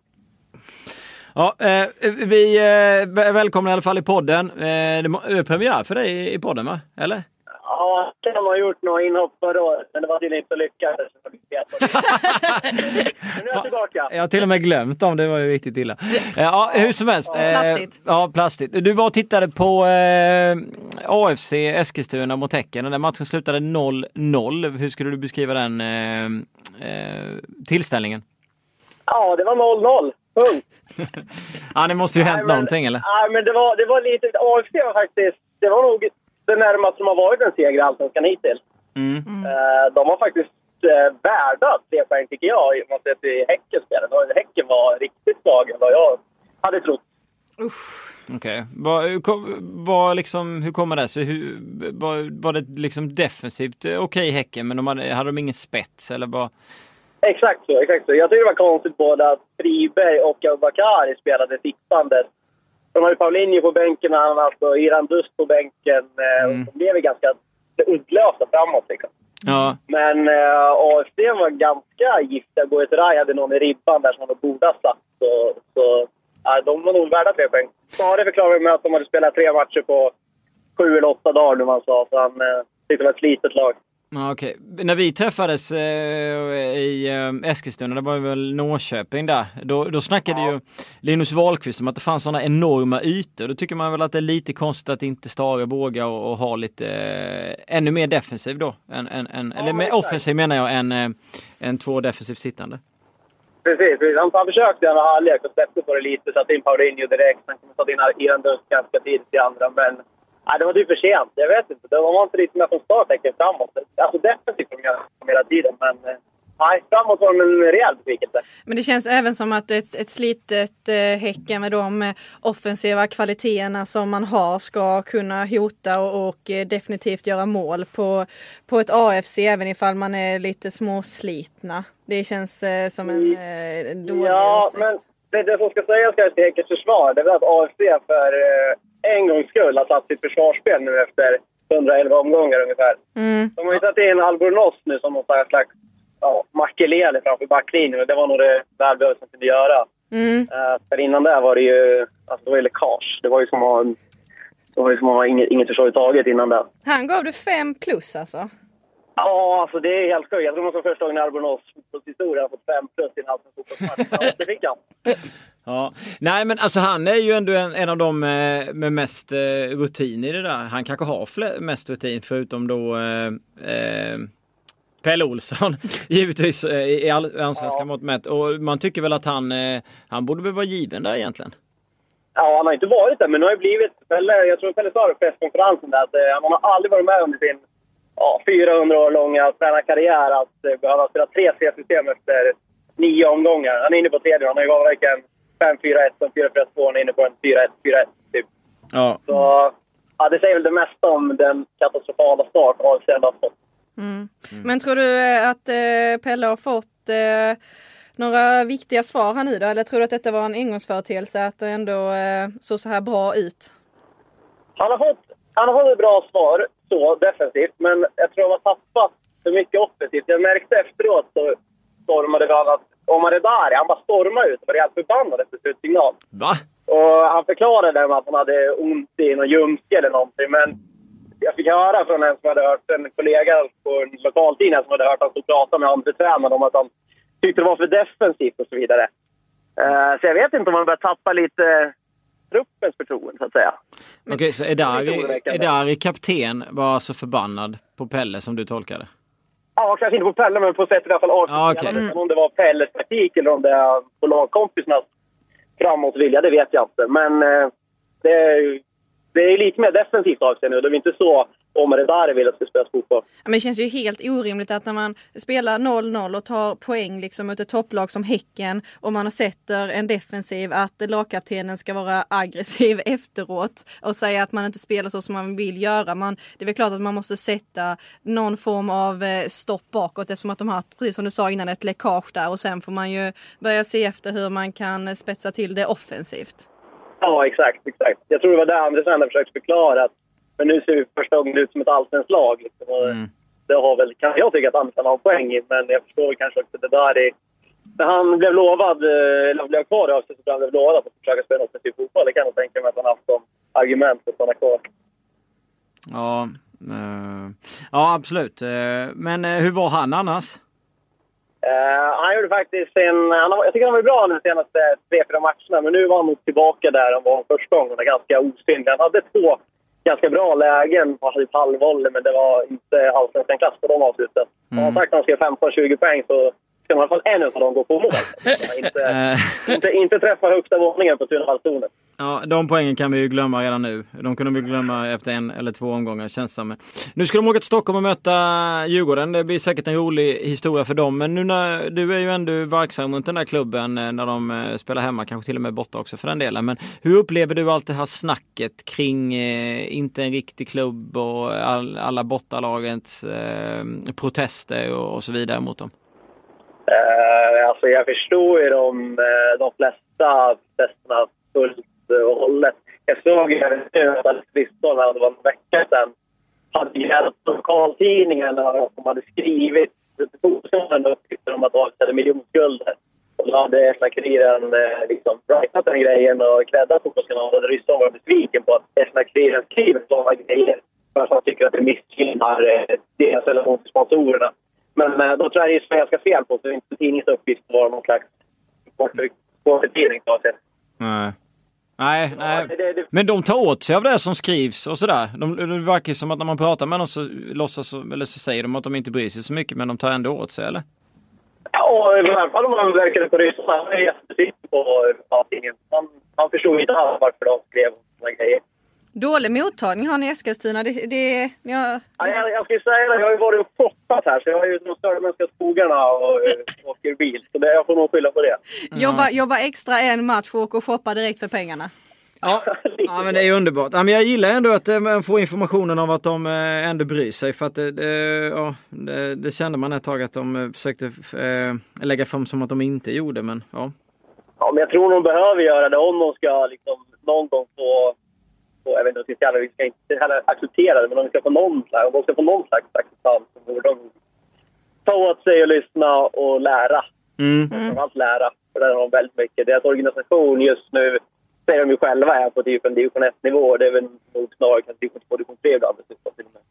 Ja, eh, vi eh, välkomnar i alla fall i podden. Eh, det är premiär för dig i podden va? Eller? Ja, kan ha gjort några inhopp förra året, men det var tydligen inte så lyckat. nu är jag tillbaka. Jag har till och med glömt dem, det var ju riktigt illa. Ja, hur som helst. Ja, plastigt. Ja, plastigt. Du var och tittade på eh, AFC Eskilstuna mot Häcken. Den matchen slutade 0-0. Hur skulle du beskriva den eh, eh, tillställningen? Ja, det var 0-0. Punkt. ja, det måste ju hänt nej, men, någonting eller? Nej, men det var, det var lite... AFC var faktiskt... Det var nog det närmaste som har varit en seger i Allsvenskan hittills. Mm. Uh, de har faktiskt uh, värda tre poäng, tycker jag, och med att det Häckens spel. Häcken var riktigt svag än vad jag hade trott. Okej. Okay. Var, var liksom, hur kommer det sig? Hur, var, var det liksom defensivt okej okay, Häcken, men de hade, hade de ingen spets eller vad? Exakt så, exakt så. Jag tycker det var konstigt både att Friberg och Abubakari spelade sittandes de har ju Paulinho på bänken och han alltså Iran Dust på bänken. Eh, mm. De blev ganska uddlösa framåt liksom. Ja. Men eh, AFC var ganska giftiga. Goet Rai hade någon i ribban där som de borde ha satt. Så, så ja, de var nog värda tre poäng. Sare förklarade med att de hade spelat tre matcher på sju eller åtta dagar nu man sa. Så han eh, tyckte det var ett slitet lag. Okej, när vi träffades eh, i eh, Eskilstuna, det var väl Norrköping där, då, då snackade ja. ju Linus Wahlqvist om att det fanns sådana enorma ytor. Då tycker man väl att det är lite konstigt att inte Stare vågar och, och ha lite eh, ännu mer defensiv då. En, en, en, ja, eller mer offensiv menar jag än, eh, än två defensivt sittande. Precis, precis. Han, han försökte i andra halvlek och släppte på det lite, satte in Paulinho direkt. Sen satte in Iran Dust ganska tidigt i andra, men Nej, det var typ för sent. Jag vet inte. De var inte riktigt med från start framåt. Alltså defensivt de hela tiden, men eh, nej, framåt var de en rejäl besvikelse. Men det känns även som att ett, ett slitet eh, Häcken med de eh, offensiva kvaliteterna som man har ska kunna hota och, och definitivt göra mål på, på ett AFC även ifall man är lite småslitna. Det känns eh, som en eh, dålig Ja, ursäkt. men det, det som ska sägas till Häckens försvar det är att AFC för eh, en gångs skull har satt sitt försvarsspel nu efter 111 omgångar ungefär. Mm. De har ju satt in Albornoz nu som någon slags ja, makelele framför backlinjen och det var nog det välbehövliga som kunde göra. Mm. Uh, för innan det var det ju, alltså det var ju läckage. Det var ju som att ha, det var ju som att ha inget, inget försvar överhuvudtaget innan det. Han gav du fem plus alltså? Ja, alltså det är helt sjukt. Jag tror det var första gången Albornoz fotbollshistoria har fått fem plus i en allsvensk fotbollsmatch. Det fick han. Ja. Nej men alltså han är ju ändå en, en av dem eh, med mest eh, rutin i det där. Han kanske har mest rutin förutom då eh, eh, Pelle Olsson givetvis i all- allsvenska Ja. mått mätt. Och man tycker väl att han, han borde väl vara given där egentligen. Ja, han har inte varit där, men nu har ju blivit... Pelle, jag tror Pelle sa det på presskonferensen där, att han har aldrig varit med under sin ja, 400 år långa tränarkarriär att eh, behöva spela tre C-system efter nio omgångar. Han är inne på tredje. Han har ju varit varken 5-4-1 som 4-4-2. Han är inne på en 4-1-4-1 typ. Ja. Så ja, det säger väl det mesta om den katastrofala start AFC ändå har fått. Mm. Men tror du eh, att eh, Pelle har fått eh, några viktiga svar här nu då? Eller tror du att detta var en engångsföreteelse att det ändå eh, såg så här bra ut? Han har fått, han har fått ett bra svar så defensivt, men jag tror han har tappat för mycket offensivt. Jag märkte efteråt så stormade han att Omar Redari, han bara stormade ut och var rejält förbannad efter slutsignal. Va? Och han förklarade med att han hade ont i någon ljumske eller någonting, men jag fick höra från en som hade hört, en kollega på en lokaltidning som hade hört han stå och prata med andre tränaren om att han tyckte det var för defensivt och så vidare. Eh, så jag vet inte om han börjar tappa lite truppens förtroende, så att säga. Okej så Det är Edari. Edari kapten var alltså förbannad på Pelle som du tolkade? Ja, kanske inte på Pelle, men på sättet i alla fall Arsenal okej. spelade. Sen Om det var Pelles taktik eller om det är på lagkompisarnas framåtvilja, det vet jag inte. Men eh, det, är, det är lite mer defensivt av sig nu. Det är inte så Omar Redari vill att det ska spelas fotboll. Ja, Men det känns ju helt orimligt att när man spelar 0-0 och tar poäng liksom mot ett topplag som Häcken och man sätter en defensiv att lagkaptenen ska vara aggressiv efteråt och säga att man inte spelar så som man vill göra. Man, det är väl klart att man måste sätta någon form av eh, stopp bakåt eftersom att de har, precis som du sa innan, ett läckage där och sen får man ju börja se efter hur man kan spetsa till det offensivt. Ja, exakt. exakt. Jag tror det var det Anders ändå försökte förklara. Att, men nu ser vi första gången ut som ett allsvenskt lag. Liksom, Mm. Det har väl, kan jag tycka att Andersson har en poäng i, men jag förstår kanske också det där i... När han blev lovad, eh, eller blev kvar i avsnittet, så han blev lovad att försöka spela offensiv fotboll. Det kan jag tänka mig att han haft som argument för att stanna kvar. Ja, eh, ja absolut. Eh, men eh, hur var han annars? Eh, han gjorde faktiskt en... Han jag tycker han var bra de senaste tre, fyra matcherna, men nu var han nog tillbaka där han var första gången. Ganska osynlig. Han hade två ganska bra lägen. Hade ett halvvolley, men det var inte allsvenskan klass på de avsluten. Om han sagt att han ska 15-20 poäng så ska man i alla fall en av dem gå på mål. inte, inte, inte träffa högsta våningen på Tunevallstornet. Ja, de poängen kan vi ju glömma redan nu. De kunde vi glömma efter en eller två omgångar känns det som. Nu ska de åka till Stockholm och möta Djurgården. Det blir säkert en rolig historia för dem. Men nu när du är ju ändå verksam runt den där klubben eh, när de eh, spelar hemma, kanske till och med borta också för den delen. Men hur upplever du allt det här snacket kring eh, inte en riktig klubb och all, alla bortalagets eh, protester och, och så vidare mot dem? Uh, alltså jag förstår ju de, de flesta protesterna fullt och hållet. Jag såg ju nu att Alex det var en vecka sedan, hade hjälpt lokaltidningen och de hade skrivit fotbollsklubben uppgifter om att AFC hade miljonskulder. Och då hade Esna-Kuriren eh, liksom rightat den grejen och creddat Fotbollskanalen. Ryssland var besviken på att Esna-Kuriren skriver sådana grejer för att han tycker att det missgynnar eh, deras relation till sponsorerna. Men eh, då tror jag det är svenska fel på så det är inte tidningens uppgift att vara någon slags sporttidning. Nej. Nej, nej. det- det- Men de tar åt sig av det som skrivs och sådär. De, det verkar som att när man pratar med dem så låtsas, eller så säger de att de inte bryr sig så mycket men de tar ändå åt sig eller? Ja, i alla fall om man verkade på ryssarna. Han var jättebesviken på tidningen. Han, förstod inte alls varför de skrev såna grejer. Dålig mottagning har ni i Eskilstuna. Det, det, ja, Ja, jag, jag ska ju säga det, jag har ju varit och shoppat här så jag har ju de sörmländska skogarna och eh, åker bil. Så det, jag får nog skylla på det. jobba, jobba extra en match och åka och shoppa direkt för pengarna. Ja, ja men det är ju underbart. Ja, men jag gillar ändå att eh, man får informationen av att de eh, ändå bryr sig. För att det, det, ja, det, det kände man ett tag att de eh, försökte eh, lägga fram som att de inte gjorde. Men ja. Ja, men jag tror de behöver göra det om de ska liksom, någon gång få, jag vet inte, vi ska, vi ska inte heller acceptera det, men om vi ska få någon slags, om de ska få någon slags acceptans så borde de ta åt sig och lyssna och lära. Mm. Framförallt lära, för där har de väldigt mycket. Deras organisation just nu, säger de ju själva, är på typ en division 1-nivå. Det är väl nog snarare kanske division 2, division 3 ibland.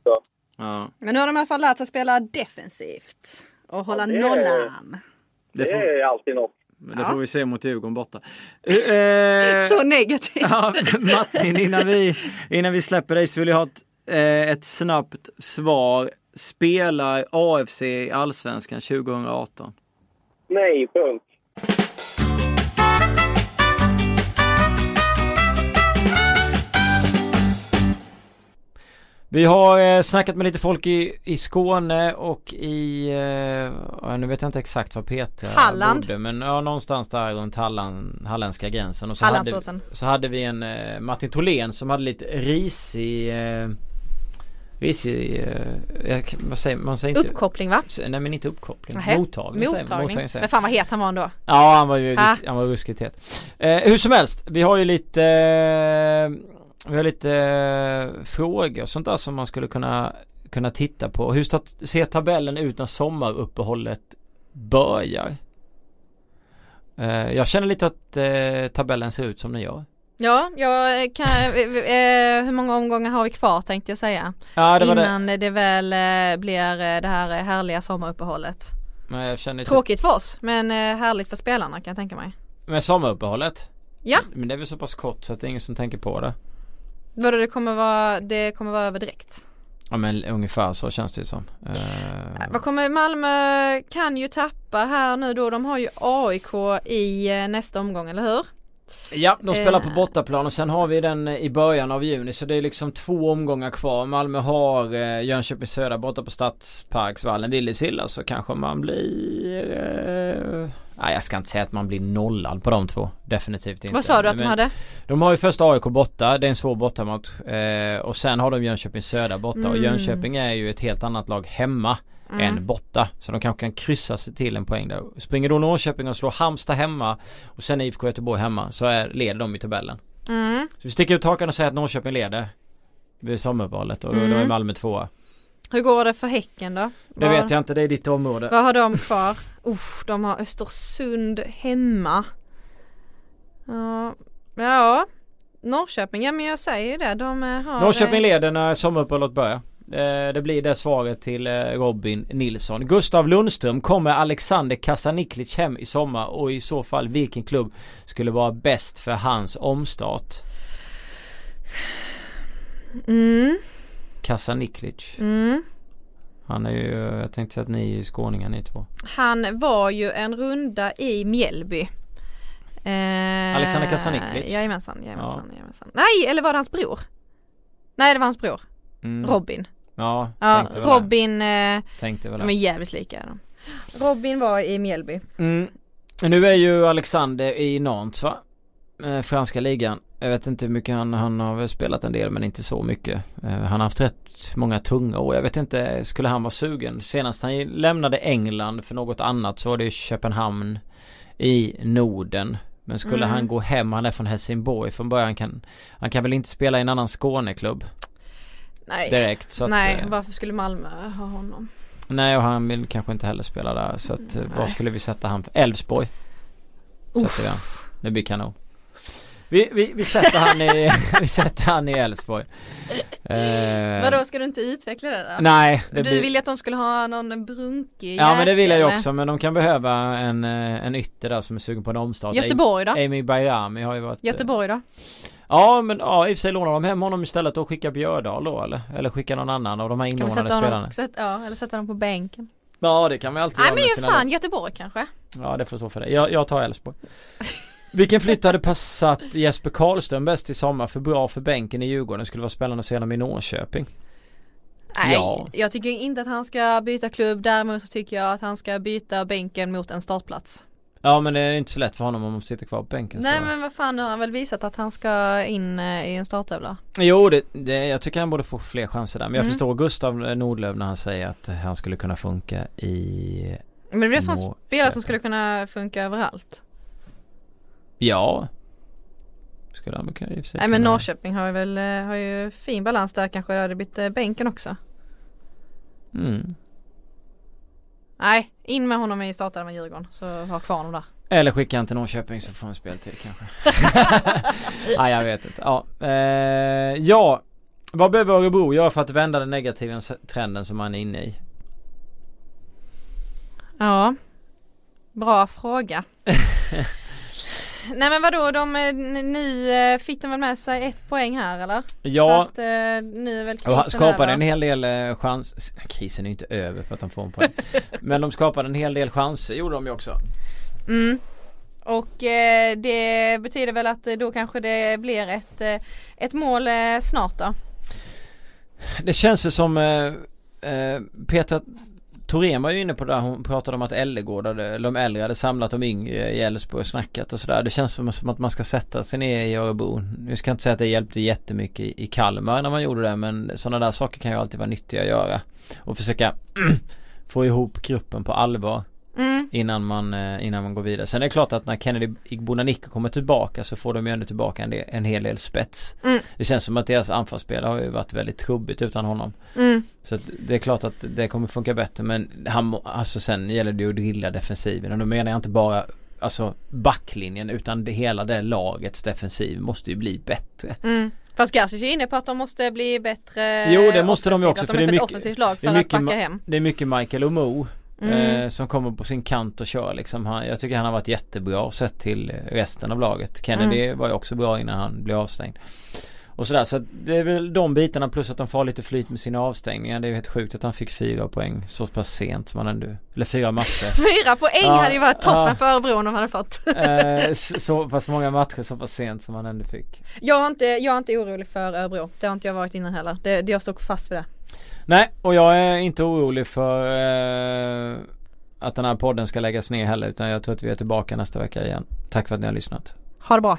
Så, Ja. Men nu har de i alla fall lärt sig spela defensivt. Och hålla det- nollan. Det det är alltid något. Det får vi se mot Djurgården borta. Eh, Så negativt. Ja, Martin, innan vi, innan vi släpper dig så vill jag ha ett, eh, ett snabbt svar. Spelar AFC i Allsvenskan 2018? Nej, punkt. Vi har eh, snackat med lite folk i, i Skåne och i, eh, nu vet jag inte exakt var Petra Halland. bodde men ja, någonstans där runt Halland, halländska gränsen. Och så hade, så hade vi en eh, Martin Tholén som hade lite risig, eh, risig, eh, jag- vad säger man? säger inte Uppkoppling va? Nej men inte uppkoppling. Nähä. Mottagning. säger man. Mottagning. Mottagning säger Men fan vad het han var ändå. Ja han var ju Ah. han var ruskigt het. Eh, hur som helst, vi har ju lite eh, Vi har lite eh, frågor och sånt där som man skulle kunna Kunna titta på. Hur ser tabellen ut när sommaruppehållet börjar? Eh, jag känner lite att eh, tabellen ser ut som den gör. Ja, jag kan, eh, hur många omgångar har vi kvar tänkte jag säga. Ja det var det. Innan det väl eh, blir eh, det här härliga sommaruppehållet. Tråkigt för oss men eh, härligt för spelarna kan jag tänka mig. med sommaruppehållet? Ja. Men det är väl så pass kort så att det är ingen som tänker på det. Vadå det kommer vara, det kommer vara över direkt. Ja men ungefär så känns det ju som. Eh, Vad kommer Malmö kan ju tappa här nu då. De har ju AIK i eh, nästa omgång, eller hur? Ja, de spelar på Eh. bortaplan och sen har vi den i början av juni så det är liksom två omgångar kvar. Malmö har eh, Jönköping Södra borta på Stadsparksvallen. Vill det så kanske man blir... Eh, nej, jag ska inte säga att man blir nollad på de två. Definitivt inte. Vad sa du att de hade? De har ju först AIK borta. Det är en svår bortamatch. Eh, och sen har de Jönköping Södra borta. Och Mm. Jönköping är ju ett helt annat lag hemma Mm. än borta. Så de kanske kan kryssa sig till en poäng där. Springer då Norrköping och slår Halmstad hemma och sen IFK Göteborg hemma så är, leder de i tabellen. Mm. Så vi sticker ut hakan och säger att Norrköping leder vid sommaruppehållet och då, då är Mm. Malmö tvåa. Hur går det för Häcken då? Det vet jag inte, det är ditt område. Vad har de kvar? Uff, de har Östersund hemma. Ja, ja. Norrköping, ja men jag säger det. De eh, har... Norrköping eh, leder när sommaruppehållet börjar. Eh, Det blir det svaret till Robin Nilsson. Gustav Lundström, kommer Alexander Kasaniklic hem i sommar och i så fall vilken klubb skulle vara bäst för hans omstart? Mm, Kasaniklic. mm. Han är ju, jag tänkte säga att ni är skåningar ni två. Han var ju en runda i Mjällby. Eh, Alexander Kasaniklic. Jajamensan, jajamensan, jajamensan. Nej, eller var det hans bror? Nej, det var hans bror. Mm. Robin. Ja, Ja, Robin, eh, det. Tänkte väl de är jävligt lika är de. Robin var i Mjällby. Mm. Nu är ju Alexander i Nantes va? Eh, franska ligan. Jag vet inte hur mycket han, han har spelat en del men inte så mycket. Eh, han har haft rätt många tunga år. Jag vet inte, skulle han vara sugen? Senast han lämnade England för något annat så var det Köpenhamn i Norden. Men skulle Mm. han gå hem, han är från Helsingborg från början kan Han kan väl inte spela i en annan Skåneklubb Nej, direkt så att, nej eh, varför skulle Malmö ha honom? Nej och han vill kanske inte heller spela där så att eh, Nej. vad skulle vi sätta han för? Elfsborg. Sätter vi han. Det blir kanon vi, vi, vi sätter han i, vi sätter han i Elfsborg eh, Vadå, ska du inte utveckla det då? Nej det du blir, ville att de skulle ha någon brunkig Ja men det vill jag ju också men de kan behöva en, eh, en ytter där som är sugen på en omstart Göteborg då? Amy Bayrami har ju varit eh, Göteborg då? Ja men ja i och för sig lånar de hem honom istället och skickar Björdal då eller? Eller skickar någon annan av de här inlånade sätta spelarna sätt, ja, eller sätta honom på bänken? Ja det kan vi alltid Nej men ju fan Göteborg kanske? Ja det får stå för det. Jag, jag tar Elfsborg. Vilken flytt hade passat Jesper Karlström bäst i sommar för bra för bänken i Djurgården? Det skulle vara spännande att se honom i Norrköping. Nej, Ja. jag tycker inte att han ska byta klubb. Däremot så tycker jag att han ska byta bänken mot en startplats. Ja men det är inte så lätt för honom om han sitter kvar på bänken. Nej så. men vad fan, nu har han väl visat att han ska in eh, i en starttävla. Jo det, det, jag tycker han borde få fler chanser där. Men jag Mm. förstår Gustav Nordlöf när han säger att han skulle kunna funka i... Men det är en sån spelare som skulle kunna funka överallt. Ja. Skulle han kunna i och för sig Nej men kunna- Norrköping har ju väl, eh, har ju fin balans där kanske. Det hade blivit eh, bänken också. Mm. Nej, in med honom i starten med Djurgården så ha kvar honom där. Eller skicka han till Norrköping så får han speltid kanske. Nej jag vet inte. Ja, eh, ja. Vad behöver Örebro göra för att vända den negativa s- trenden som man är inne i? Ja, bra fråga. Nej men vadå, de, eh, ni- ni eh, fick de väl med sig ett poäng här eller? Så Ja, att, eh, nu är väl och skapade en hel del eh, chans. Krisen är ju inte över för att de får en poäng. Men de skapade en hel del chanser gjorde de ju också. Mm. Och eh, det betyder väl att eh, då kanske det blir ett, ett mål snart då. Det känns ju som eh, Torén Thorén var ju inne på det där, hon pratade om att Ellegård, hade- eller de äldre hade samlat de yngre i Älvsborg och snackat och sådär. Det känns som, att man ska sätta sig ner i Örebro. Nu ska jag inte säga att det hjälpte jättemycket i Kalmar när man gjorde det men sådana där saker kan ju alltid vara nyttiga att göra. Och försöka få ihop gruppen på allvar Mm. innan man, eh, innan man går vidare. Sen är det klart att när Kennedy Igbonanicco kommer tillbaka så får de ju ändå tillbaka en, del, en hel del spets. Mm. Det känns som att deras anfallsspel har ju varit väldigt trubbigt utan honom. Mm. Så det är klart att det kommer funka bättre men han, alltså sen gäller det ju att drilla defensiven och då menar jag inte bara Alltså backlinjen utan det, hela det lagets defensiv måste ju bli bättre. Mm. Fast Garcic är inne på att de måste bli bättre Jo, det måste de ju också, för de det är är ett mycket- offensivt lag det är för att mycket backa hem. Det är mycket Michael och Mo Mm. eh, som kommer på sin kant och kör liksom. Han, jag tycker han har varit jättebra sett till resten av laget. Kennedy Mm. var ju också bra innan han blev avstängd. Och sådär så det är väl de bitarna plus att de får lite flyt med sina avstängningar. Det är ju helt sjukt att han fick fyra poäng så pass sent som han ändå Eller fyra matcher. Fyra poäng Ja, hade ju varit toppen ja. för Örebro om de hade fått. eh, så pass många matcher så pass sent som han ändå fick. Jag är inte, jag är inte orolig för Örebro. Det har inte jag varit innan heller. Det, det jag står fast vid det. Nej och jag är inte orolig för eh, att den här podden ska läggas ner heller utan jag tror att vi är tillbaka nästa vecka igen. Tack för att ni har lyssnat. Ha det bra.